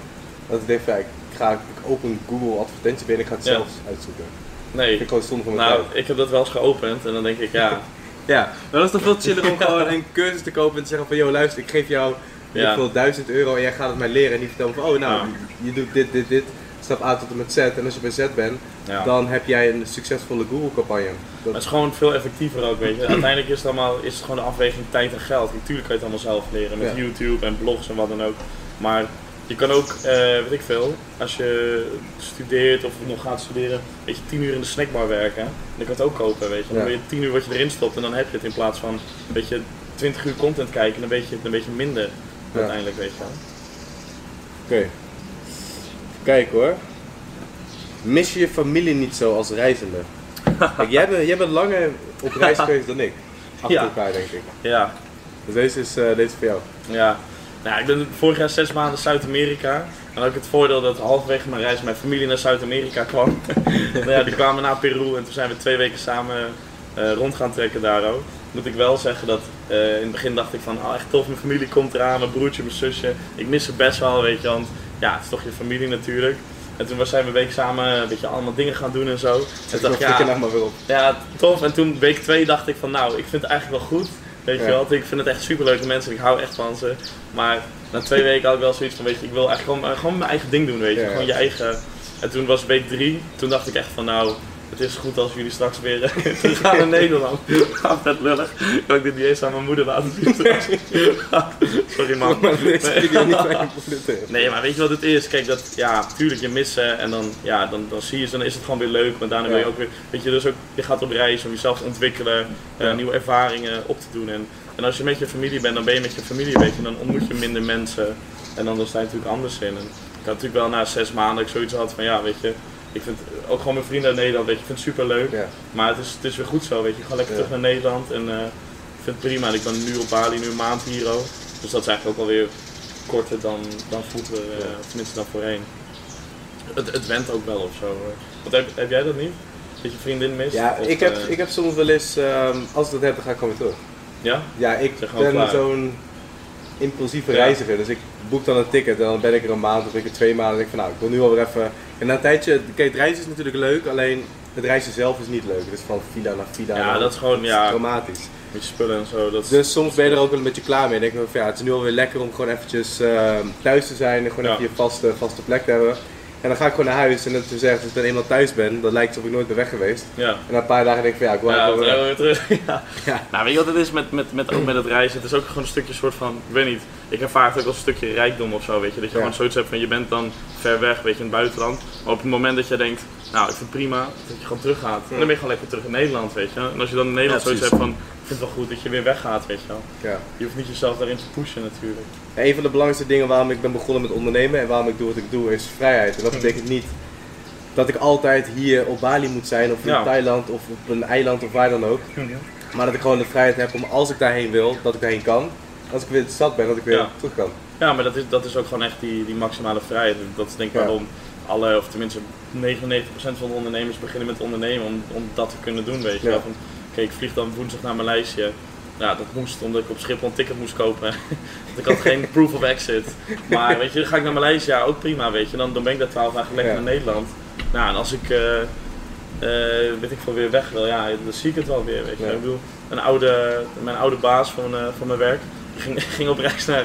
[SPEAKER 1] Dat ik denk van ja, ik, ga, ik open Google advertentie binnen en ik ga het
[SPEAKER 2] Ja.
[SPEAKER 1] zelf uitzoeken.
[SPEAKER 2] Nee,
[SPEAKER 1] ik gewoon zonde van mijn
[SPEAKER 2] nou,
[SPEAKER 1] tijd.
[SPEAKER 2] ik heb dat wel eens geopend en dan denk ik, ja,
[SPEAKER 1] Ja, dat is toch veel chiller om gewoon een cursus te kopen en te zeggen van joh luister, ik geef jou
[SPEAKER 2] Ja.
[SPEAKER 1] veel 1000 euro en jij gaat het mij leren. En die vertelt van oh nou, je doet dit, dit, dit, stap A tot en met Z. En als je bij Z bent,
[SPEAKER 2] ja.
[SPEAKER 1] dan heb jij een succesvolle Google campagne.
[SPEAKER 2] Maar
[SPEAKER 1] Dat,
[SPEAKER 2] is gewoon veel effectiever ook, weet je. Uiteindelijk is het, allemaal, is het gewoon de afweging tijd en geld. Natuurlijk kan je het allemaal zelf leren met
[SPEAKER 1] Ja.
[SPEAKER 2] YouTube en blogs en wat dan ook. Maar je kan ook, eh, weet ik veel, als je studeert of nog gaat studeren, weet je, 10 uur in de snackbar werken. Dan kan het ook kopen, weet je. Dan ben je 10 uur wat je erin stopt en dan heb je het in plaats van, weet je, 20 uur content kijken, dan weet je het een beetje minder uiteindelijk, weet je wel.
[SPEAKER 1] Oké. Kijk hoor. Mis je je familie niet zo als reizende? Kijk, jij bent, jij bent langer op reis geweest dan ik. Achter
[SPEAKER 2] Ja.
[SPEAKER 1] elkaar denk ik.
[SPEAKER 2] Ja,
[SPEAKER 1] Dus deze is, eh, deze is voor jou.
[SPEAKER 2] Ja, nou, ik ben vorig jaar zes maanden Zuid-Amerika. En ik het voordeel dat halverwege mijn reis mijn familie naar Zuid-Amerika kwam. nou ja, die kwamen naar Peru en toen zijn we twee weken samen eh, rond gaan trekken daar ook. Moet ik wel zeggen dat eh, in het begin dacht ik van, oh echt tof, mijn familie komt eraan, mijn broertje, mijn zusje. Ik mis ze best wel, weet je, want ja, het is toch je familie natuurlijk. En toen zijn we een week samen een beetje allemaal dingen gaan doen en zo. En dacht
[SPEAKER 1] ja.
[SPEAKER 2] ja,
[SPEAKER 1] nou maar weer op.
[SPEAKER 2] ja, tof. En toen week 2 dacht ik van nou, ik vind het eigenlijk wel goed. Weet je wel, ik vind het echt superleuke mensen, ik hou echt van ze. Maar na twee weken had ik wel zoiets van, weet je, ik wil eigenlijk gewoon, gewoon mijn eigen ding doen, weet je. Gewoon je eigen. En toen was week 3, toen dacht ik echt van nou, het is goed als jullie straks weer terug gaan naar Nederland. Gaat vet lullig. Kan ik dit niet eens aan mijn moeder laten zien. Sorry man. Nee. maar weet je wat het is? Kijk, dat, ja, tuurlijk, je mist ze en dan, ja, dan, dan zie je ze dan is het gewoon weer leuk. Maar daarna ben je ook weer, weet je, dus ook, je gaat op reis om jezelf te ontwikkelen, eh, nieuwe ervaringen op te doen. En, en als je met je familie bent, dan ben je met je familie, weet je, dan ontmoet je minder mensen. En dan, dan sta je natuurlijk anders in. En ik had natuurlijk wel na zes maanden dat ik zoiets had van, ja, weet je, ik vind ook gewoon mijn vrienden uit Nederland, weet je, ik vind het super leuk.
[SPEAKER 1] Ja.
[SPEAKER 2] Maar het is, het is weer goed zo, weet je, gewoon lekker
[SPEAKER 1] Ja.
[SPEAKER 2] terug naar Nederland. En eh, ik vind het prima. En ik ben nu op Bali, nu een maand hier ook. Dus dat is eigenlijk ook alweer korter dan, dan vroeger, eh, tenminste dan voorheen. Het, het went ook wel of zo. Want heb, heb jij dat niet? Dat je vriendin mist?
[SPEAKER 1] Ja,
[SPEAKER 2] Of,
[SPEAKER 1] ik heb,
[SPEAKER 2] eh,
[SPEAKER 1] ik heb soms wel eens, ehm, als ik dat heb, dan ga ik gewoon weer terug.
[SPEAKER 2] Ja?
[SPEAKER 1] Ja, ik ben zo'n impulsieve
[SPEAKER 2] Ja.
[SPEAKER 1] reiziger, dus ik boek dan een ticket en dan ben ik er een maand of ik er twee maanden en denk ik van nou, ik wil nu alweer even... En na een tijdje, kijk, het reizen is natuurlijk leuk, alleen het reizen zelf is niet leuk. Het is van villa naar villa.
[SPEAKER 2] Ja, dat is gewoon, ja,
[SPEAKER 1] traumatisch.
[SPEAKER 2] met je spullen en zo. Dat is,
[SPEAKER 1] Dus soms ben je er ook wel een beetje klaar mee. Denk ik van ja, het is nu alweer lekker om gewoon eventjes ehm, thuis te zijn en gewoon
[SPEAKER 2] Ja.
[SPEAKER 1] even je vaste, vaste plek te hebben. En dan ga ik gewoon naar huis en dat te zeggen, als ik dan eenmaal thuis ben, dan lijkt het alsof ik nooit ben weg geweest.
[SPEAKER 2] ja.
[SPEAKER 1] En na een paar dagen denk ik van ja, ik wil
[SPEAKER 2] Ja,
[SPEAKER 1] wel weer
[SPEAKER 2] terug. Ja.
[SPEAKER 1] Ja.
[SPEAKER 2] Nou, weet je wat het is met, met, met, ook met het reizen? Het is ook gewoon een stukje soort van, ik weet niet, ik ervaar het ook als een stukje rijkdom of zo, weet je. Dat je
[SPEAKER 1] Ja.
[SPEAKER 2] gewoon zoiets hebt van, je bent dan ver weg, weet je, in het buitenland. Maar op het moment dat je denkt, Nou, ik vind het prima dat je gewoon terug gaat. En dan ben je gewoon lekker terug in Nederland, weet je. En als je dan in Nederland
[SPEAKER 1] Ja,
[SPEAKER 2] zoiets hebt van, vind het wel goed dat je weer weggaat, weet je wel.
[SPEAKER 1] Ja.
[SPEAKER 2] Je hoeft niet jezelf daarin te pushen natuurlijk.
[SPEAKER 1] Een van de belangrijkste dingen waarom ik ben begonnen met ondernemen en waarom ik doe wat ik doe, is vrijheid. En dat
[SPEAKER 2] Mhm.
[SPEAKER 1] betekent niet dat ik altijd hier op Bali moet zijn, of in
[SPEAKER 2] Ja.
[SPEAKER 1] Thailand, of op een eiland, of waar dan ook. Maar dat ik gewoon de vrijheid heb om als ik daarheen wil, dat ik daarheen kan. Als ik weer in de stad ben, dat ik weer
[SPEAKER 2] Ja.
[SPEAKER 1] terug kan.
[SPEAKER 2] Ja, maar dat is, dat is ook gewoon echt die, die maximale vrijheid. Dat is denk ik
[SPEAKER 1] Ja.
[SPEAKER 2] waarom alle, of tenminste 99% van de ondernemers beginnen met ondernemen om, om dat te kunnen doen, weet je
[SPEAKER 1] Ja.
[SPEAKER 2] wel. Van, Oké, ik vlieg dan woensdag naar Maleisië. Ja, dat moest omdat ik op Schiphol een ticket moest kopen. Want ik had geen proof of exit. Maar weet je, dan ga ik naar Maleisië, ja, ook prima, weet je. Dan, dan ben ik daar 12 dagen lekker
[SPEAKER 1] Ja.
[SPEAKER 2] naar Nederland. Nou, en als ik, eh, weet ik veel, weer weg wil, ja, dan zie ik het wel weer, weet je.
[SPEAKER 1] Ja.
[SPEAKER 2] Ik bedoel, een oude, mijn oude baas van, eh, van mijn werk, ging, ging op reis naar,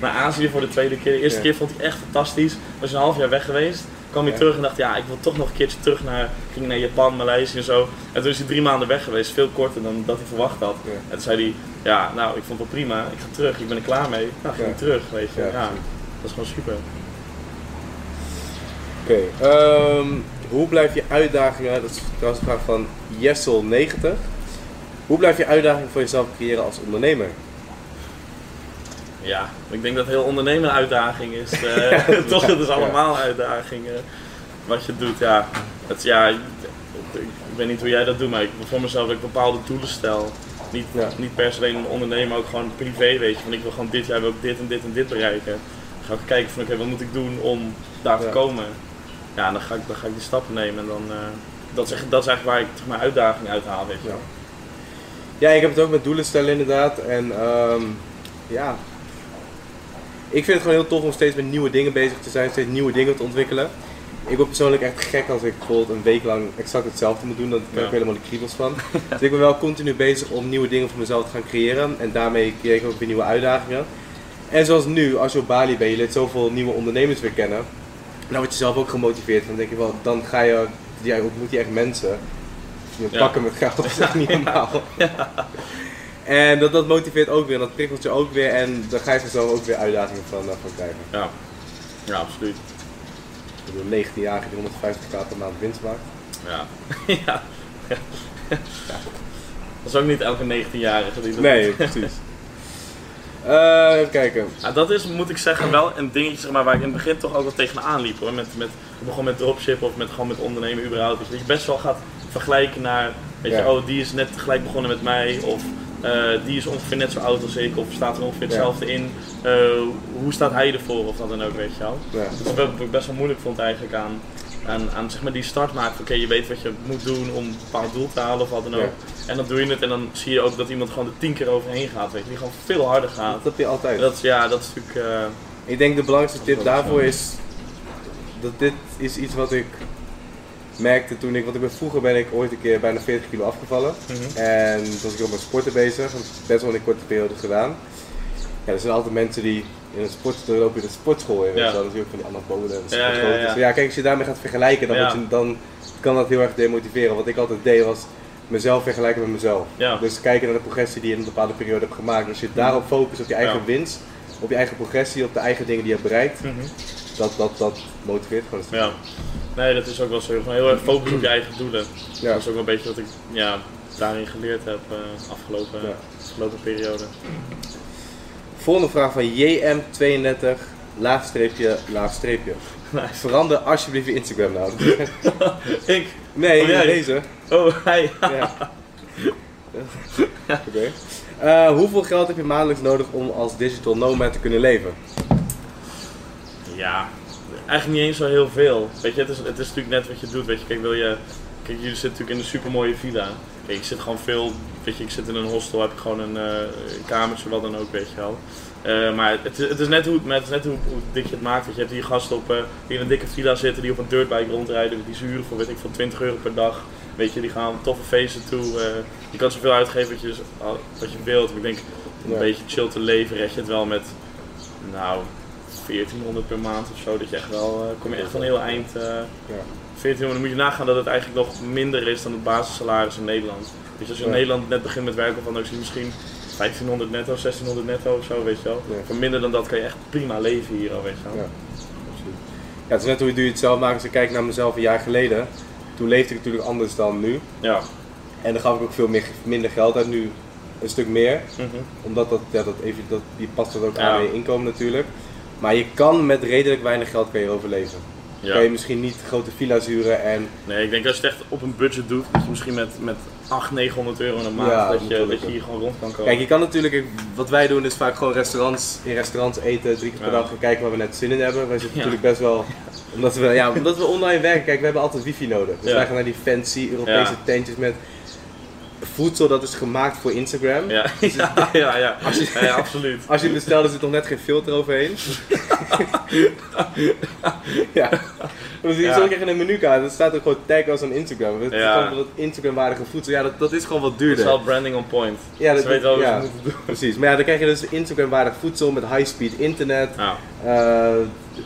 [SPEAKER 2] naar Azië voor de tweede keer. De eerste keer vond hij echt fantastisch. Was een half jaar weg geweest. Kwam hij
[SPEAKER 1] Ja.
[SPEAKER 2] terug en dacht, ja, ik wil toch nog een keertje terug naar, ging naar Japan, Maleisië en zo. En toen is hij drie maanden weg geweest, veel korter dan dat hij verwacht had. En toen zei hij, ja, nou, ik vond het wel prima, ik ga terug, ik ben er klaar mee. Nou, ging hij terug, weet je.
[SPEAKER 1] Ja,
[SPEAKER 2] dat is gewoon super.
[SPEAKER 1] Oké, ehm, hoe blijf je uitdagingen, dat is trouwens een vraag van Jessel90. Hoe blijf je uitdagingen voor jezelf creëren als ondernemer?
[SPEAKER 2] Ja, ik denk dat heel ondernemen een uitdaging is. eh, toch, het is allemaal uitdagingen. Wat je doet, ja. Het, ja ik, weet niet hoe jij dat doet, maar ik, voor mezelf dat ik bepaalde doelen stel. Niet,
[SPEAKER 1] Ja.
[SPEAKER 2] niet per se alleen een ondernemer, maar ook gewoon privé, weet je. Van ik wil gewoon dit jaar wil ik dit en dit en dit bereiken. Dan ga ik kijken van oké, wat moet ik doen om daar te
[SPEAKER 1] Ja.
[SPEAKER 2] komen. Ja, dan ga, ik, dan ga ik die stappen nemen en dan... eh, dat, is, echt- dat is eigenlijk waar ik mijn uitdaging uithaal, weet je.
[SPEAKER 1] Ja. Ja, ik heb het ook met doelen stellen inderdaad. En ehm, ja, ik vind het gewoon heel tof om steeds met nieuwe dingen bezig te zijn, steeds nieuwe dingen te ontwikkelen. Ik word persoonlijk echt gek als ik bijvoorbeeld een week lang exact hetzelfde moet doen. Dan krijg ik
[SPEAKER 2] Ja.
[SPEAKER 1] helemaal de kriebels van. Dus ik ben wel continu bezig om nieuwe dingen voor mezelf te gaan creëren. En daarmee creëer ik ook weer nieuwe uitdagingen. En zoals nu, als je op Bali bent, je leert zoveel nieuwe ondernemers weer kennen. Dan word je zelf ook gemotiveerd. Dan denk je wel, dan ga je, ja, ontmoet je echt mensen. Je
[SPEAKER 2] Ja.
[SPEAKER 1] pakken met geld, dat is echt niet normaal. En dat, dat motiveert ook weer, en dat prikkelt je ook weer. En dan ga je vanzelf ook weer uitdagingen van, eh, van krijgen.
[SPEAKER 2] Ja, ja absoluut.
[SPEAKER 1] Ik bedoel, 19 jaar die 150k per maand winst maakt.
[SPEAKER 2] Ja. ja. Dat is ook niet elke 19-jarige die dat
[SPEAKER 1] Nee, precies. Eh, even kijken.
[SPEAKER 2] Ja, dat is, moet ik zeggen, wel een dingetje zeg maar, waar ik in het begin toch ook wel tegenaan liep. Hoor. Met, met, ik begon met dropshippen of met, gewoon met ondernemen überhaupt. Dus dat je best wel gaat vergelijken naar, weet
[SPEAKER 1] Ja.
[SPEAKER 2] je, oh die is net gelijk begonnen met mij. Of die is ongeveer net zo oud als ik. Of staat er ongeveer
[SPEAKER 1] Ja.
[SPEAKER 2] hetzelfde in. Eh, hoe staat hij ervoor of wat dan ook, weet je wel.
[SPEAKER 1] Ja.
[SPEAKER 2] Dat is wat ik best wel moeilijk vond eigenlijk aan, aan, aan zeg maar die start maken. Oké, je weet wat je moet doen om een bepaald doel te halen of wat dan ook.
[SPEAKER 1] Ja.
[SPEAKER 2] En dan doe je het en dan zie je ook dat iemand gewoon er tien keer overheen gaat. Weet je, die gewoon veel harder gaat.
[SPEAKER 1] Dat heb je altijd.
[SPEAKER 2] Dat ja, dat is natuurlijk. eh,
[SPEAKER 1] Ik denk de belangrijkste
[SPEAKER 2] Dat
[SPEAKER 1] tip daarvoor is dat dit is iets wat ik merkte toen ik, want ik ben vroeger ben ik ooit een keer bijna 40 kilo afgevallen.
[SPEAKER 2] mhm.
[SPEAKER 1] En toen was ik ook met sporten bezig, dat heb ik best wel in een korte periode gedaan. Ja, er zijn altijd mensen die in een sport, dan loop je de sportschool in,
[SPEAKER 2] Ja.
[SPEAKER 1] ja. natuurlijk van die anabolen en
[SPEAKER 2] Ja, ja,
[SPEAKER 1] sportschool.
[SPEAKER 2] ja.
[SPEAKER 1] Dus ja, kijk, als je daarmee gaat vergelijken, dan, je, dan kan dat heel erg demotiveren. Wat ik altijd deed was mezelf vergelijken met mezelf. Dus kijken naar de progressie die je in een bepaalde periode hebt gemaakt. Als je daarop focust, op je eigen winst, op je eigen progressie, op de eigen dingen die je hebt bereikt,
[SPEAKER 2] Mhm.
[SPEAKER 1] Dat, dat, dat motiveert gewoon.
[SPEAKER 2] Ja. Nee, dat is ook wel zo. Gewoon heel erg focus op je eigen doelen.
[SPEAKER 1] Ja.
[SPEAKER 2] Dat is ook wel een beetje wat ik ja, daarin geleerd heb uh, afgelopen,
[SPEAKER 1] Ja.
[SPEAKER 2] afgelopen periode.
[SPEAKER 1] Volgende vraag van JM32, laagstreepje, laagstreepje.
[SPEAKER 2] Nice.
[SPEAKER 1] Verander alsjeblieft je Instagram naam.
[SPEAKER 2] ik?
[SPEAKER 1] Nee,
[SPEAKER 2] Oh, jij?
[SPEAKER 1] deze.
[SPEAKER 2] Oh, hij.
[SPEAKER 1] Ja. Oké. Eh, hoeveel geld heb je maandelijks nodig om als digital nomad te kunnen leven?
[SPEAKER 2] Ja, eigenlijk niet eens zo heel veel. Weet je, het is, het is natuurlijk net wat je doet. Weet je, kijk, wil je. Kijk, jullie zitten natuurlijk in een super mooie villa. Kijk, ik zit gewoon veel. Weet je, ik zit in een hostel, heb ik gewoon een eh, kamertje, wat dan ook, weet je wel. Eh, maar het is, het is net, hoe, het is net hoe, hoe dik je het maakt. Je hebt hier gasten op, eh, die in een dikke villa zitten, die op een dirtbike rondrijden. Die zuren voor, weet ik, van 20 euro per dag. Weet je, die gaan toffe feesten toe. je kan zoveel uitgeven wat je, wat je wilt. Maar ik denk, om een
[SPEAKER 1] Ja.
[SPEAKER 2] beetje chill te leven, red je het wel met, nou, 1400 per maand of zo. Dat je echt wel, eh, kom je echt van heel eind. eh
[SPEAKER 1] Ja.
[SPEAKER 2] 1400, dan moet je nagaan dat het eigenlijk nog minder is dan het basissalaris in Nederland. Dus als je in. Nederland net begint met werken, van dan zie je misschien 1500 netto, 1600 netto of zo, weet je wel. Voor minder dan dat kan je echt prima leven hier al, weet je wel.
[SPEAKER 1] Ja. Het is net hoe je het zelf maken. Als ik kijk naar mezelf een jaar geleden, toen leefde ik natuurlijk anders dan nu.
[SPEAKER 2] Ja.
[SPEAKER 1] En dan gaf ik ook veel meer, minder geld uit, nu een stuk meer.
[SPEAKER 2] Mhm.
[SPEAKER 1] Omdat dat, ja, dat even, dat, die past dat ook
[SPEAKER 2] Ja.
[SPEAKER 1] aan je inkomen natuurlijk. Maar je kan met redelijk weinig geld kan je overleven.
[SPEAKER 2] Ja.
[SPEAKER 1] Kan je misschien niet grote villa's huren en
[SPEAKER 2] Nee, ik denk als je het echt op een budget doet, misschien met, met 800, 900 euro in een maand,
[SPEAKER 1] Ja,
[SPEAKER 2] dat, je, dat je hier gewoon rond kan komen.
[SPEAKER 1] Kijk, je kan natuurlijk, wat wij doen is vaak gewoon restaurants, in restaurants eten, drie keer per dag gaan kijken waar we net zin in hebben. Wij zitten natuurlijk best wel, omdat we, ja, omdat we online werken, kijk, we hebben altijd wifi nodig. Dus
[SPEAKER 2] Ja.
[SPEAKER 1] wij gaan naar die fancy Europese
[SPEAKER 2] Ja.
[SPEAKER 1] tentjes met voedsel dat is gemaakt voor Instagram.
[SPEAKER 2] Ja, ja, ja, ja.
[SPEAKER 1] Als je-
[SPEAKER 2] ja, absoluut.
[SPEAKER 1] Als je het bestelt, er zit nog net geen filter overheen. ja. Dus je
[SPEAKER 2] Ja.
[SPEAKER 1] krijg je een menukaart, dat staat ook gewoon tag als aan Instagram. Het is gewoon dat Instagram-waardige voedsel, ja, dat, dat is gewoon wat
[SPEAKER 2] Het
[SPEAKER 1] duurder.
[SPEAKER 2] is wel branding on point.
[SPEAKER 1] Ja, dat,
[SPEAKER 2] weten wel wat moeten doen.
[SPEAKER 1] Precies, maar ja, dan krijg je dus Instagram-waardig voedsel met high-speed internet.
[SPEAKER 2] Ja,
[SPEAKER 1] Eh,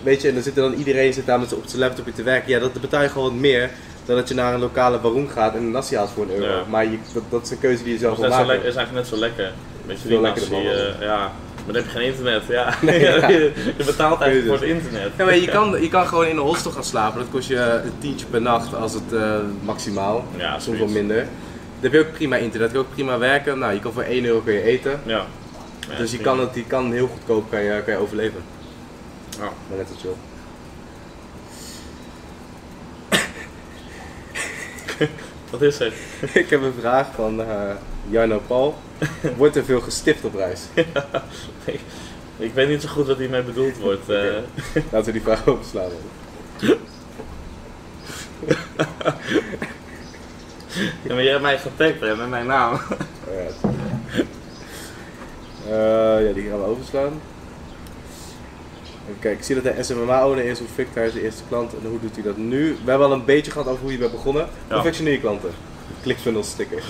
[SPEAKER 1] weet je, en dan zit er dan iedereen zit daar met z'n- op zijn laptopje te werken. Ja, dat betaal je gewoon wat meer dan dat je naar een lokale baron gaat en een nasi haalt voor een euro.
[SPEAKER 2] Ja.
[SPEAKER 1] Maar je, dat, dat is een keuze die je zelf wil
[SPEAKER 2] zo
[SPEAKER 1] maken.
[SPEAKER 2] lekker, is eigenlijk net zo lekker. Weet je,
[SPEAKER 1] Veel
[SPEAKER 2] die
[SPEAKER 1] lekkerder
[SPEAKER 2] eh, ja. Maar dan heb je geen internet, ja.
[SPEAKER 1] Nee, ja.
[SPEAKER 2] je, betaalt eigenlijk voor het internet.
[SPEAKER 1] Ja, maar je kan, je kan gewoon in een hostel gaan slapen. Dat kost je een tientje per nacht als het eh, maximaal.
[SPEAKER 2] Ja,
[SPEAKER 1] Soms wel minder. Dan heb je ook prima internet, kan ook prima werken. Nou, je kan voor 1 euro kun je eten.
[SPEAKER 2] Ja. Ja,
[SPEAKER 1] dus je kan, het, je kan heel goedkoop kan je, kan je overleven.
[SPEAKER 2] Ja.
[SPEAKER 1] Maar net zo chill.
[SPEAKER 2] Wat is het?
[SPEAKER 1] Ik heb een vraag van eh Jarno Paul. Wordt er veel gestift op reis?
[SPEAKER 2] ik, ik weet niet zo goed wat hiermee bedoeld wordt.
[SPEAKER 1] Oké. Laten we die vraag openslaan.
[SPEAKER 2] Ja, maar jij hebt mij getagd hè, met mijn naam.
[SPEAKER 1] Eh, ja, die gaan we overslaan. Even kijken, ik zie dat hij SMMA-owner is, hoe fikt hij zijn eerste klant en hoe doet hij dat nu? We hebben al een beetje gehad over hoe je bent begonnen.
[SPEAKER 2] Ja.
[SPEAKER 1] Hoe je klanten? ClickFunnels stickers.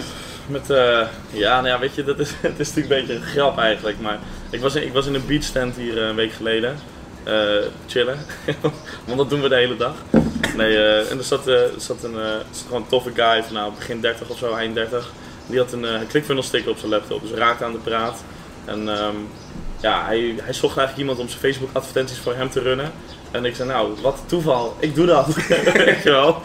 [SPEAKER 2] Met, eh, ja, nou ja, weet je, dat is, het is natuurlijk een beetje een grap eigenlijk. Maar ik was in, ik was in een beachstand hier eh, een week geleden. eh, chillen. Want dat doen we de hele dag. Nee, eh, en er zat, er zat een, zat gewoon een toffe guy van nou, begin 30 of zo, eind 30. Die had een, een ClickFunnels sticker op zijn laptop. Dus we raakten aan de praat. En ehm, ja, hij, hij zocht eigenlijk iemand om zijn Facebook advertenties voor hem te runnen. En ik zei, nou, wat een toeval, ik doe dat. Weet je wel.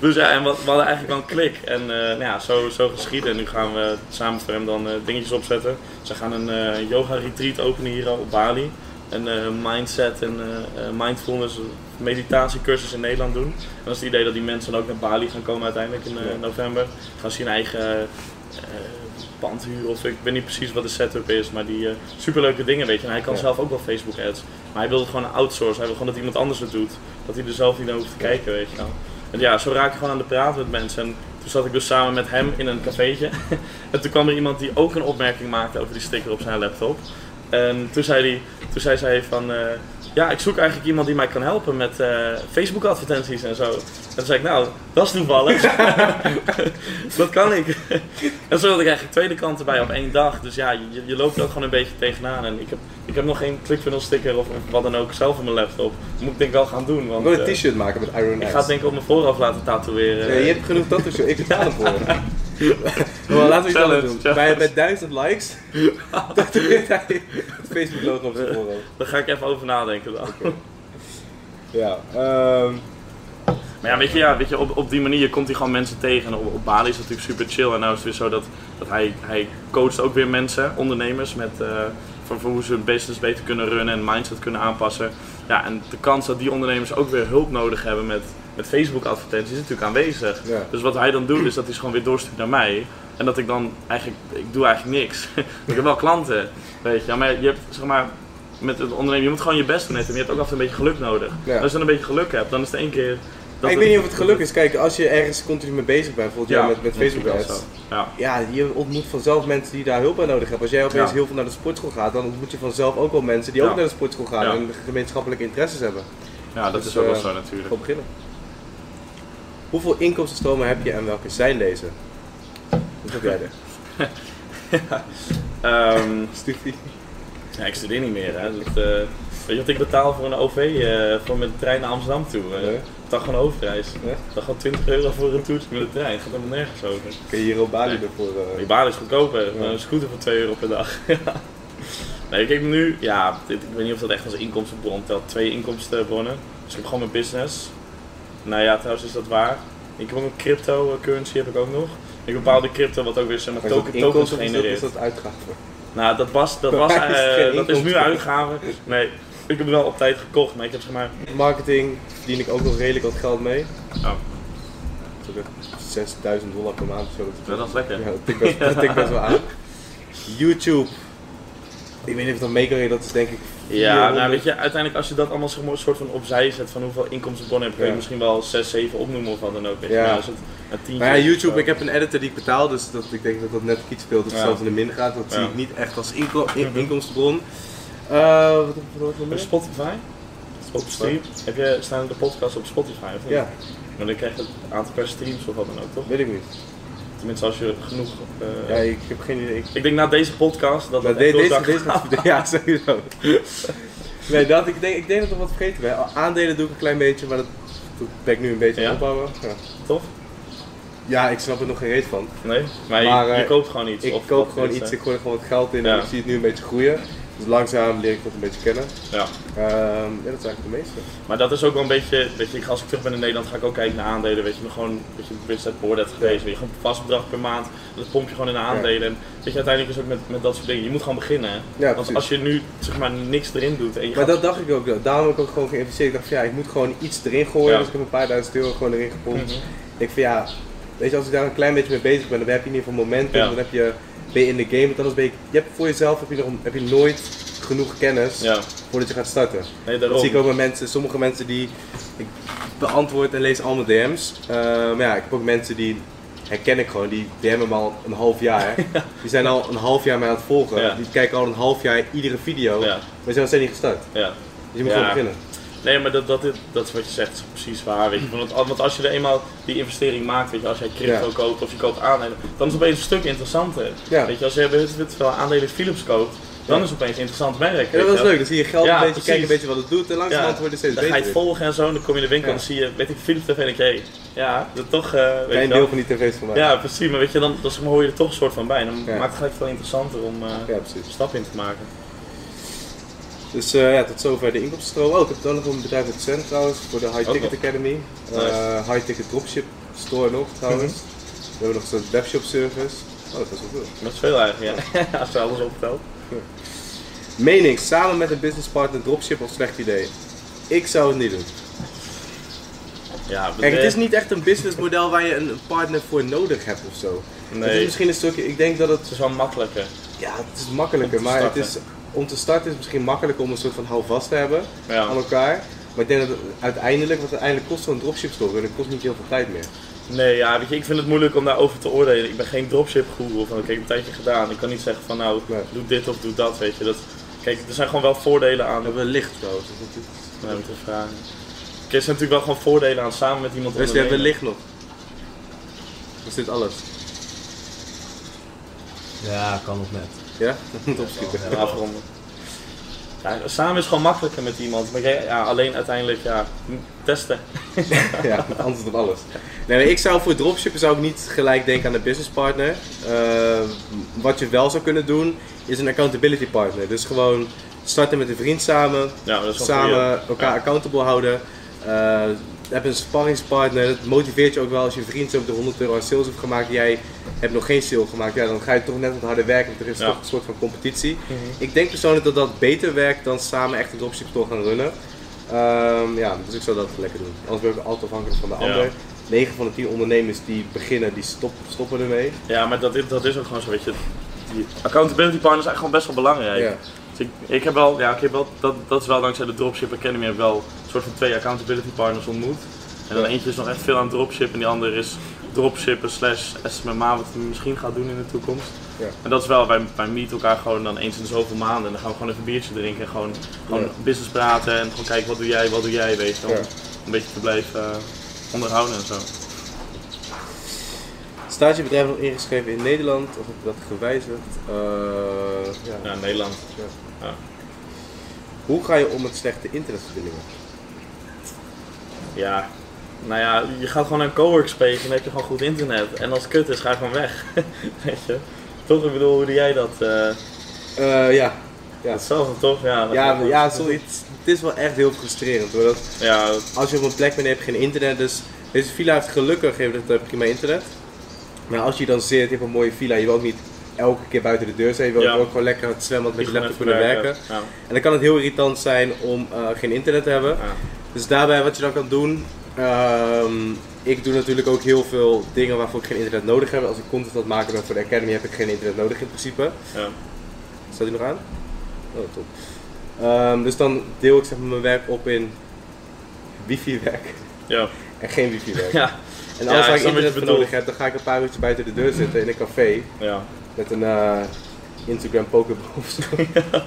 [SPEAKER 2] Dus ja, en we, we hadden eigenlijk wel een klik. En eh, nou ja, zo, zo geschieden. En nu gaan we samen voor hem dan eh, dingetjes opzetten. Ze gaan een eh, yoga retreat openen hier op Bali. Een mindset en mindfulness meditatiecursus in Nederland doen. En dat is het idee dat die mensen dan ook naar Bali gaan komen uiteindelijk in november. Gaan ze hun eigen pand huren of ik weet niet precies wat de setup is. Maar die eh, superleuke dingen weet je. En hij kan
[SPEAKER 1] Ja.
[SPEAKER 2] zelf ook wel Facebook ads. Maar hij wil het gewoon outsourcen. Hij wil gewoon dat iemand anders het doet. Dat hij er zelf niet naar hoeft te kijken weet je wel. En ja, zo raak ik gewoon aan de praat met mensen. En toen zat ik dus samen met hem in een cafeetje. en toen kwam er iemand die ook een opmerking maakte over die sticker op zijn laptop. En toen zei, hij, toen zei zij van, eh, ja, ik zoek eigenlijk iemand die mij kan helpen met eh, Facebook advertenties en zo. En toen zei ik, nou, dat is toevallig. dat kan ik. en zo had ik eigenlijk twee kanten bij op één dag. Dus ja, je, je loopt ook gewoon een beetje tegenaan. En ik heb, ik heb nog geen ClickFunnels sticker of, wat dan ook zelf op mijn laptop. Dat moet ik denk ik wel gaan doen.
[SPEAKER 1] Ik
[SPEAKER 2] Want,
[SPEAKER 1] wil een
[SPEAKER 2] eh,
[SPEAKER 1] t-shirt maken met Iron
[SPEAKER 2] ik ga het denk ik op mijn voorhoofd laten tatoeëren.
[SPEAKER 1] Ja, je hebt genoeg tattoos, ik betaal ervoor. Maar laten we iets
[SPEAKER 2] Challenge,
[SPEAKER 1] anders doen. Bij, bij 1000 likes, tatoeëert hij het Facebook logo op zijn voorhoofd.
[SPEAKER 2] Daar ga ik even over nadenken dan.
[SPEAKER 1] Ja, ehm,
[SPEAKER 2] Maar ja, weet je, ja, weet je op, op die manier komt hij gewoon mensen tegen. En op, op Bali is het natuurlijk super chill. En nou is het weer zo dat, dat hij, hij coacht ook weer mensen, ondernemers, met, eh, voor, hoe ze hun business beter kunnen runnen en mindset kunnen aanpassen. Ja, en de kans dat die ondernemers ook weer hulp nodig hebben met, met Facebook advertenties is natuurlijk aanwezig.
[SPEAKER 1] ja.
[SPEAKER 2] Dus wat hij dan doet, is dat hij gewoon weer doorstuurt naar mij. En dat ik dan eigenlijk, ik doe eigenlijk niks. ik heb wel klanten, weet je. Maar je hebt, zeg maar, met het ondernemen, je moet gewoon je best doen. En je hebt ook altijd een beetje geluk nodig.
[SPEAKER 1] Ja.
[SPEAKER 2] Als je dan een beetje geluk hebt, dan is het één keer... dat
[SPEAKER 1] ik weet niet of het geluk is. Kijk, als je ergens continu mee bezig bent, bijvoorbeeld ja, met, met Facebook ads.
[SPEAKER 2] Ja.
[SPEAKER 1] Ja, je ontmoet vanzelf mensen die daar hulp bij nodig hebben. Als jij opeens
[SPEAKER 2] Ja.
[SPEAKER 1] heel veel naar de sportschool gaat, dan ontmoet je vanzelf ook wel mensen die ook naar de sportschool gaan en gemeenschappelijke interesses hebben.
[SPEAKER 2] ja, dat
[SPEAKER 1] Dus,
[SPEAKER 2] is ook wel
[SPEAKER 1] eh,
[SPEAKER 2] zo natuurlijk.
[SPEAKER 1] Beginnen. Hoeveel inkomstenstromen heb je en welke zijn deze? Wat heb jij er? Studie?
[SPEAKER 2] ja, ik studeer niet meer. Hè. Dat, eh, weet je wat ik betaal voor een OV eh, voor met de trein naar Amsterdam toe? Uh,
[SPEAKER 1] Nee.
[SPEAKER 2] Dat gewoon een hoofdreis.
[SPEAKER 1] Nee?
[SPEAKER 2] Dat gaat 20 euro voor een toertje met de trein. Dat gaat helemaal nergens over.
[SPEAKER 1] Kun je hier op Bali
[SPEAKER 2] Nee.
[SPEAKER 1] ervoor... eh,
[SPEAKER 2] Die baan is goedkoper.
[SPEAKER 1] Ja.
[SPEAKER 2] Een scooter voor 2 euro per dag. nee, ik heb nu, ja, dit, ik weet niet of dat echt als inkomstenbron telt. Twee inkomstenbronnen. Dus ik heb gewoon mijn business. Nou ja, trouwens is dat waar. Ik heb ook een cryptocurrency heb ik ook nog. Ik bepaalde crypto wat ook weer zeg maar,
[SPEAKER 1] Maar
[SPEAKER 2] token, tokens
[SPEAKER 1] is dat, is dat uitgaven?
[SPEAKER 2] Nou, dat was, dat, was, eh, dat is nu
[SPEAKER 1] inkomsten.
[SPEAKER 2] uitgave. Nee, ik heb het wel op tijd gekocht, maar ik heb zeg maar...
[SPEAKER 1] Marketing verdien ik ook nog redelijk wat geld mee.
[SPEAKER 2] Oh,
[SPEAKER 1] Dat is ook echt 6000 dollar per maand of zo.
[SPEAKER 2] dat is lekker.
[SPEAKER 1] Ja, dat tikt best, dat tikt best wel aan. YouTube. Ik weet niet of dat mee kan dat is denk ik
[SPEAKER 2] Ja,
[SPEAKER 1] 400.
[SPEAKER 2] nou weet je, uiteindelijk als je dat allemaal zeg maar, een soort van opzij zet van hoeveel inkomstenbronnen heb, kun je
[SPEAKER 1] Ja.
[SPEAKER 2] misschien wel 6, 7 opnoemen of wat dan ook. Weet je.
[SPEAKER 1] Ja.
[SPEAKER 2] Maar als het een tientje
[SPEAKER 1] Maar ja, YouTube, ik heb een editor die ik betaal, dus dat, ik denk dat dat net iets speelt, dat het
[SPEAKER 2] Ja.
[SPEAKER 1] zelfs in de min gaat. Dat zie ik niet echt als inko in- inkomstenbron. Eh, wat?
[SPEAKER 2] Spotify? Op stream? Heb je, staan de podcasts op Spotify of niet?
[SPEAKER 1] Ja,
[SPEAKER 2] Maar dan krijg je het aantal per streams of wat dan ook, toch?
[SPEAKER 1] weet ik niet.
[SPEAKER 2] Tenminste, als je genoeg... eh,
[SPEAKER 1] Ja, ik heb geen idee. Ik,
[SPEAKER 2] Ik denk na deze podcast dat het
[SPEAKER 1] de- deze, deze
[SPEAKER 2] gaat.
[SPEAKER 1] gaat Ja, sowieso. Nee, dat, ik, denk, ik denk dat ik wat vergeten ben. Aandelen doe ik een klein beetje, maar dat, dat ben ik nu een beetje
[SPEAKER 2] Ja?
[SPEAKER 1] opbouwen. Ja.
[SPEAKER 2] Tof?
[SPEAKER 1] ja, ik snap er nog geen reet van.
[SPEAKER 2] Nee? Maar,
[SPEAKER 1] Maar,
[SPEAKER 2] je, je
[SPEAKER 1] eh,
[SPEAKER 2] koopt gewoon iets?
[SPEAKER 1] Ik
[SPEAKER 2] of
[SPEAKER 1] koop gewoon iets, ik gooi er gewoon wat geld in
[SPEAKER 2] Ja.
[SPEAKER 1] en ik zie het nu een beetje groeien. Dus langzaam leer ik dat een beetje kennen.
[SPEAKER 2] Ja.
[SPEAKER 1] Ehm, ja, dat is eigenlijk de meeste.
[SPEAKER 2] Maar dat is ook wel een beetje, weet je, als ik terug ben in Nederland ga ik ook kijken naar aandelen, weet je, maar gewoon, weet je, wedstrijd boord hebt geweest, weet je, gewoon vast bedrag per maand, dat pomp je gewoon in de aandelen. En weet je, uiteindelijk is ook met, met dat soort dingen, je moet gewoon beginnen.
[SPEAKER 1] Ja,
[SPEAKER 2] Want
[SPEAKER 1] precies.
[SPEAKER 2] als je nu, zeg maar, niks erin doet en je
[SPEAKER 1] Maar
[SPEAKER 2] gaat...
[SPEAKER 1] dat dacht ik ook. wel. Daarom heb ik ook gewoon geïnvesteerd. Ik dacht van ja, ik moet gewoon iets erin gooien. Dus ik heb een paar duizend euro gewoon erin gepompt.
[SPEAKER 2] Mhm.
[SPEAKER 1] Ik van ja, weet je, als ik daar een klein beetje mee bezig ben, dan heb je in ieder geval momentum. Dan heb je, ben je in de game. Want anders ben je, je hebt voor jezelf heb je, nog, heb je nooit genoeg kennis
[SPEAKER 2] Ja,
[SPEAKER 1] voordat je gaat starten.
[SPEAKER 2] nee,
[SPEAKER 1] Dat zie ik ook bij mensen, sommige mensen die, ik beantwoord en lees allemaal DM's. Eh, maar ja, ik heb ook mensen die herken ik gewoon, die DM'en me al een half jaar. Die zijn al een half jaar mij aan het volgen.
[SPEAKER 2] Ja.
[SPEAKER 1] Die kijken al een half jaar iedere video. Maar ze zijn nog steeds niet gestart.
[SPEAKER 2] ja.
[SPEAKER 1] Dus je moet gewoon beginnen.
[SPEAKER 2] Nee, maar dat, dat, dat is wat je zegt, is precies waar. Weet je. Want, want als je er eenmaal die investering maakt, weet je, als jij crypto
[SPEAKER 1] Ja.
[SPEAKER 2] koopt of je koopt aandelen, dan is het opeens een stuk interessanter.
[SPEAKER 1] Ja.
[SPEAKER 2] Weet je, als je weet veel aandelen Philips koopt, dan
[SPEAKER 1] Ja.
[SPEAKER 2] is het opeens een interessant merk.
[SPEAKER 1] Dat
[SPEAKER 2] wel.
[SPEAKER 1] leuk. Dan zie je geld
[SPEAKER 2] Ja,
[SPEAKER 1] een beetje,
[SPEAKER 2] precies.
[SPEAKER 1] kijken een beetje wat het doet en langzamerhand wordt het steeds
[SPEAKER 2] dan ga je het
[SPEAKER 1] beter.
[SPEAKER 2] volgen en zo, en dan kom je in de winkel en dan zie je, weet ik, Philips TV en je, hey, ja, dat toch, eh weet je
[SPEAKER 1] Klein deel van die tv's van mij.
[SPEAKER 2] Ja, precies, maar weet je, dan, dan hoor je er toch een soort van bij. En dan maakt het gelijk veel interessanter om eh een stap in te maken.
[SPEAKER 1] Dus eh, ja, tot zover de inkomstenstroom. Oh, ik heb ook nog een bedrijf uit Cent trouwens, voor de High Ticket. Academy.
[SPEAKER 2] Nice.
[SPEAKER 1] Eh, high Ticket Dropship Store nog trouwens.
[SPEAKER 2] Mhm.
[SPEAKER 1] We hebben nog zo'n webshop service. Oh, dat is wel veel.
[SPEAKER 2] Dat is veel eigenlijk, ja. Als je alles optelt.
[SPEAKER 1] Mening, samen met een businesspartner dropship of slecht idee? Ik zou het niet doen.
[SPEAKER 2] Ja,
[SPEAKER 1] Kijk, het is niet echt een businessmodel waar je een partner voor nodig hebt of zo. Het is
[SPEAKER 2] Nee,
[SPEAKER 1] misschien een stukje, ik denk dat het,
[SPEAKER 2] het is wel makkelijker.
[SPEAKER 1] ja, het is makkelijker, maar het is, om te starten is het misschien makkelijker om een soort van houvast te hebben
[SPEAKER 2] Ja.
[SPEAKER 1] aan elkaar. Maar ik denk dat het uiteindelijk, wat uiteindelijk kost zo'n dropship store en dat kost niet heel veel tijd meer.
[SPEAKER 2] Nee, ja, weet je, ik vind het moeilijk om daarover te oordelen. Ik ben geen dropship guru van, oké, ik heb een tijdje gedaan. Ik kan niet zeggen van, nou,
[SPEAKER 1] Nee.
[SPEAKER 2] doe dit of doe dat, weet je. Dat, kijk, er zijn gewoon wel voordelen aan.
[SPEAKER 1] We hebben licht trouwens. dat is-
[SPEAKER 2] ik even vragen. Kijk, er zijn natuurlijk wel gewoon voordelen aan samen met iemand
[SPEAKER 1] Dus we hebben
[SPEAKER 2] ondernemen.
[SPEAKER 1] licht nog. Is dit alles.
[SPEAKER 3] Ja, kan nog net.
[SPEAKER 1] Ja? Dat moet opschieten.
[SPEAKER 2] Ja, afronden. Ja, samen is gewoon makkelijker met iemand. Maar ja, alleen uiteindelijk, ja, testen.
[SPEAKER 1] ja, antwoord op alles. Nee, ik zou voor dropshippen zou ik niet gelijk denken aan een business partner. Eh, wat je wel zou kunnen doen, is een accountability partner. Dus gewoon starten met een vriend samen,
[SPEAKER 2] Ja,
[SPEAKER 1] samen
[SPEAKER 2] goeie.
[SPEAKER 1] elkaar accountable houden. Eh heb een sparringspartner, dat motiveert je ook wel als je vriend zo op de 100 euro aan sales heeft gemaakt en jij hebt nog geen sale gemaakt. Ja, dan ga je toch net wat harder werken, want er is
[SPEAKER 2] Ja.
[SPEAKER 1] toch een soort van competitie.
[SPEAKER 2] Mhm.
[SPEAKER 1] Ik denk persoonlijk dat dat beter werkt dan samen echt een dropship store gaan runnen. Ehm, ja, dus ik zou dat lekker doen. Anders ben ik altijd afhankelijk van de
[SPEAKER 2] Ja.
[SPEAKER 1] ander. 9 van de 10 ondernemers die beginnen, die stop, stoppen ermee.
[SPEAKER 2] Ja, maar dat is, dat is ook gewoon zo, weet je. Die accountability partners zijn gewoon best wel belangrijk.
[SPEAKER 1] Ja.
[SPEAKER 2] Dus ik, ik heb wel, ja, ik heb wel dat, dat is wel dankzij de Dropship Academy heb wel een soort van twee accountability partners ontmoet. En dan eentje is nog echt veel aan dropship en die andere is dropshippen slash SMMA wat hij misschien gaat doen in de toekomst.
[SPEAKER 1] Ja.
[SPEAKER 2] En dat is wel, wij, wij meeten elkaar gewoon dan eens in zoveel maanden en dan gaan we gewoon even een biertje drinken en gewoon, gewoon
[SPEAKER 1] Ja.
[SPEAKER 2] business praten en gewoon kijken wat doe jij, wat doe jij, weet je. Om
[SPEAKER 1] Ja.
[SPEAKER 2] een beetje te blijven eh, onderhouden en zo.
[SPEAKER 1] Staat je bedrijf nog ingeschreven in Nederland of heb je dat gewijzigd? Eh, ja.
[SPEAKER 2] Ja, Nederland.
[SPEAKER 1] Hoe ga je om met slechte internetverbindingen?
[SPEAKER 2] Ja, nou ja, je gaat gewoon naar een coworkspace en dan heb je gewoon goed internet. En als het kut is, ga je gewoon weg. Weet je? Toch, ik bedoel, hoe doe jij dat? eh
[SPEAKER 1] Eh, ja. Ja,
[SPEAKER 2] Hetzelfde toch? Ja, dat
[SPEAKER 1] ja, ja sorry, het, het is wel echt heel frustrerend hoor. Dat
[SPEAKER 2] ja,
[SPEAKER 1] als je op een plek bent en je hebt geen internet, dus Deze villa heeft gelukkig heeft het prima internet. Maar als je dan zit, je hebt een mooie villa, je wil ook niet elke keer buiten de deur zijn. Je wil
[SPEAKER 2] Ja.
[SPEAKER 1] ook gewoon lekker aan het zwembad met je laptop kunnen werken.
[SPEAKER 2] Ja.
[SPEAKER 1] En dan kan het heel irritant zijn om eh, geen internet te hebben.
[SPEAKER 2] Ja.
[SPEAKER 1] Dus daarbij wat je dan kan doen. ehm, ik doe natuurlijk ook heel veel dingen waarvoor ik geen internet nodig heb. Als ik content aan het maken ben voor de Academy heb ik geen internet nodig in principe.
[SPEAKER 2] Ja.
[SPEAKER 1] Staat die nog aan? Oh, top. Ehm, dus dan deel ik zeg maar, mijn werk op in wifi-werk
[SPEAKER 2] Ja.
[SPEAKER 1] en geen wifi-werk.
[SPEAKER 2] Ja.
[SPEAKER 1] En als
[SPEAKER 2] ik
[SPEAKER 1] internet voor nodig heb, dan ga ik een paar uurtjes buiten de deur zitten in een café
[SPEAKER 2] Ja.
[SPEAKER 1] met een eh, Instagram Pokéball of zo.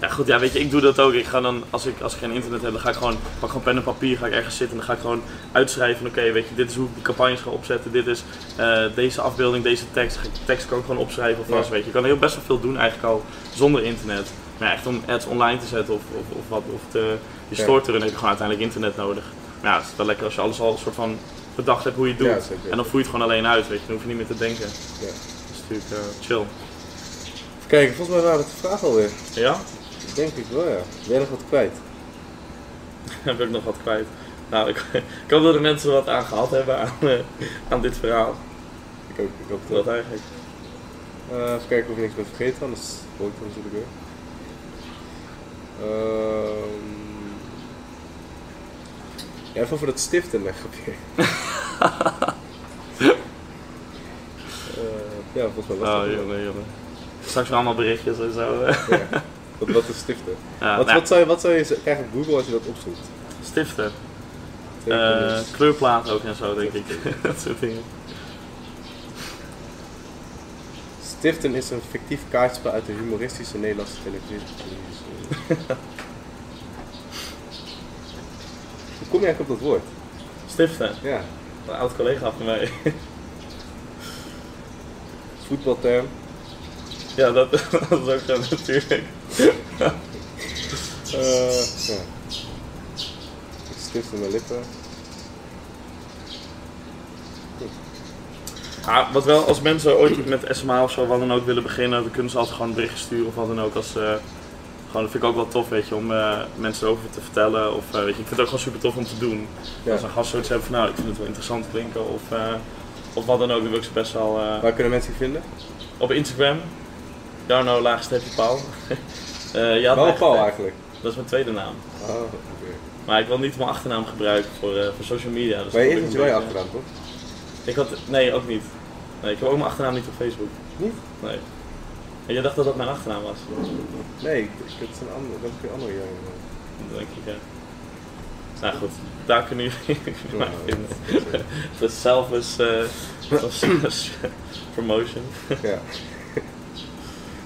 [SPEAKER 2] Ja goed, ja weet je, ik doe dat ook. Ik ga dan, als ik, als ik geen internet heb, dan ga ik gewoon, pak gewoon pen en papier, ga ik ergens zitten en dan ga ik gewoon uitschrijven. Oké, weet je, dit is hoe ik die campagnes ga opzetten, dit is eh, deze afbeelding, deze tekst. De tekst kan ik gewoon opschrijven alvast,
[SPEAKER 1] Ja.
[SPEAKER 2] weet je. Je kan heel best wel veel doen eigenlijk al zonder internet. Maar ja, echt om ads online te zetten of, of, of wat, of te, je store te runnen, heb je gewoon uiteindelijk internet nodig. Maar ja, het is wel lekker als je alles al een soort van bedacht hebt hoe je het doet.
[SPEAKER 1] Ja, zeker.
[SPEAKER 2] en dan voer je het gewoon alleen uit, weet je. Dan hoef je niet meer te denken.
[SPEAKER 1] Ja.
[SPEAKER 2] Dat is natuurlijk eh, chill.
[SPEAKER 1] Even kijken, volgens mij waren het de vragen alweer.
[SPEAKER 2] Ja?
[SPEAKER 1] Denk ik wel, ja. Ben jij nog wat kwijt?
[SPEAKER 2] heb ik nog wat kwijt. Nou, ik, ik hoop dat de mensen er wat aan gehad hebben aan, eh, aan dit verhaal.
[SPEAKER 1] Ik ook, ik ook
[SPEAKER 2] Dat eigenlijk.
[SPEAKER 1] Eh, even kijken of ik niks ben vergeten, anders hoor ik het natuurlijk weer. Ehm even voor dat stiften leggen je. Eh, ja, volgens mij was
[SPEAKER 2] Oh,
[SPEAKER 1] dat
[SPEAKER 2] jongen, jongen. Straks weer allemaal berichtjes en zo.
[SPEAKER 1] Ja. Wat, wat is stiften?
[SPEAKER 2] Ja,
[SPEAKER 1] wat,
[SPEAKER 2] nou,
[SPEAKER 1] wat, zou je, wat zou je krijgen op Google als je dat opzoekt?
[SPEAKER 2] Stiften.
[SPEAKER 1] Tekenis.
[SPEAKER 2] Eh kleurplaat ook en zo, denk ik. dat soort dingen.
[SPEAKER 1] Stiften is een fictief kaartspel uit de humoristische Nederlandse televisie. Hoe kom je eigenlijk op dat woord?
[SPEAKER 2] Stiften.
[SPEAKER 1] Ja,
[SPEAKER 2] Een oud collega van mij.
[SPEAKER 1] voetbalterm.
[SPEAKER 2] ja, dat, dat is ook zo natuurlijk.
[SPEAKER 1] Eh, ja. Ik stifte mijn lippen.
[SPEAKER 2] Ah, wat wel, als mensen ooit met SMA of zo wat dan ook willen beginnen, dan kunnen ze altijd gewoon een berichtje sturen of wat dan ook. Als, eh, gewoon, dat vind ik ook wel tof, weet je, om eh, mensen erover te vertellen. Of, eh, weet je, ik vind het ook gewoon super tof om te doen.
[SPEAKER 1] Ja.
[SPEAKER 2] Als een gast zoiets hebben van, nou, ik vind het wel interessant klinken of, eh, of wat dan ook, dan wil ik ze best wel
[SPEAKER 1] Waar kunnen mensen je vinden?
[SPEAKER 2] op Instagram. Jarno laagstreepje Paul. Ja, echt,
[SPEAKER 1] Paul eigenlijk?
[SPEAKER 2] Dat is mijn tweede naam.
[SPEAKER 1] Oh, oké.
[SPEAKER 2] Maar ik wil niet mijn achternaam gebruiken voor, voor social media. Dus
[SPEAKER 1] Maar je eerst wel je achternaam, toch?
[SPEAKER 2] Ik had, nee, ook niet. Nee, ik heb ook mijn achternaam niet op Facebook.
[SPEAKER 1] Niet?
[SPEAKER 2] Nee. En jij dacht dat dat mijn achternaam was?
[SPEAKER 1] Nee, ik- dat is een ander, dat is een andere jongen.
[SPEAKER 2] Dat denk ik, ja. Nou goed, daar kunnen jullie mij vinden. De selfish uh, promotion.
[SPEAKER 1] Ja.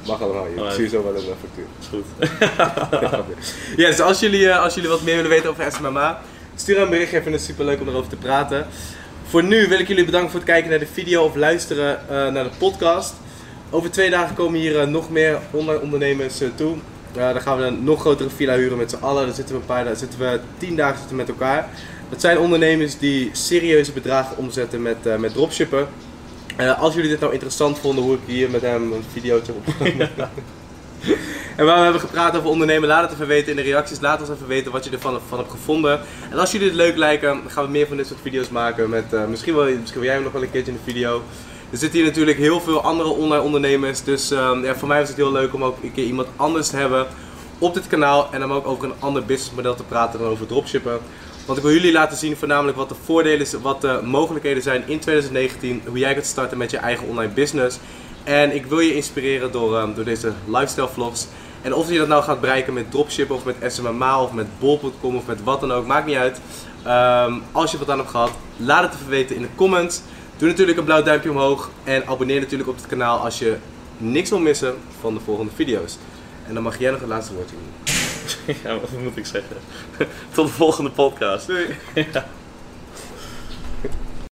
[SPEAKER 1] Mag allemaal, je zie zo wel de factuur.
[SPEAKER 2] Is goed.
[SPEAKER 1] Ja, dus als jullie, eh, als jullie wat meer willen weten over SMMA, stuur een berichtje. Ik vind het super leuk om erover te praten. Voor nu wil ik jullie bedanken voor het kijken naar de video of luisteren eh, naar de podcast. Over twee dagen komen hier eh, nog meer online ondernemers eh, toe. Dan gaan we een nog grotere villa huren met z'n allen. Dan zitten we een paar dagen, zitten we tien dagen zitten met elkaar. Dat zijn ondernemers die serieuze bedragen omzetten met, eh, met dropshippen. Als jullie dit nou interessant vonden, hoe ik hier met hem een heb opgenomen. En waar we hebben gepraat over ondernemen, laat het even weten in de reacties. Laat ons even weten wat je ervan van hebt gevonden. En als jullie het leuk lijken, gaan we meer van dit soort video's maken. Met, misschien, wel, misschien wil jij hem nog wel een keertje in de video. Er zitten hier natuurlijk heel veel andere online ondernemers. Dus ehm, ja, voor mij was het heel leuk om ook een keer iemand anders te hebben op dit kanaal. En dan ook over een ander businessmodel te praten dan over dropshippen. Want ik wil jullie laten zien voornamelijk wat de voordelen, wat de mogelijkheden zijn in 2019. Hoe jij kunt starten met je eigen online business. En ik wil je inspireren door, ehm, door deze lifestyle vlogs. En of je dat nou gaat bereiken met dropshippen of met SMMA of met bol.com of met wat dan ook, maakt niet uit. Ehm, als je wat aan hebt gehad, laat het even weten in de comments. Doe natuurlijk een blauw duimpje omhoog en abonneer natuurlijk op het kanaal als je niks wil missen van de volgende video's. En dan mag jij nog het laatste woordje doen.
[SPEAKER 2] ja, wat moet ik zeggen? Tot de volgende podcast.
[SPEAKER 1] Doei!
[SPEAKER 2] Ja.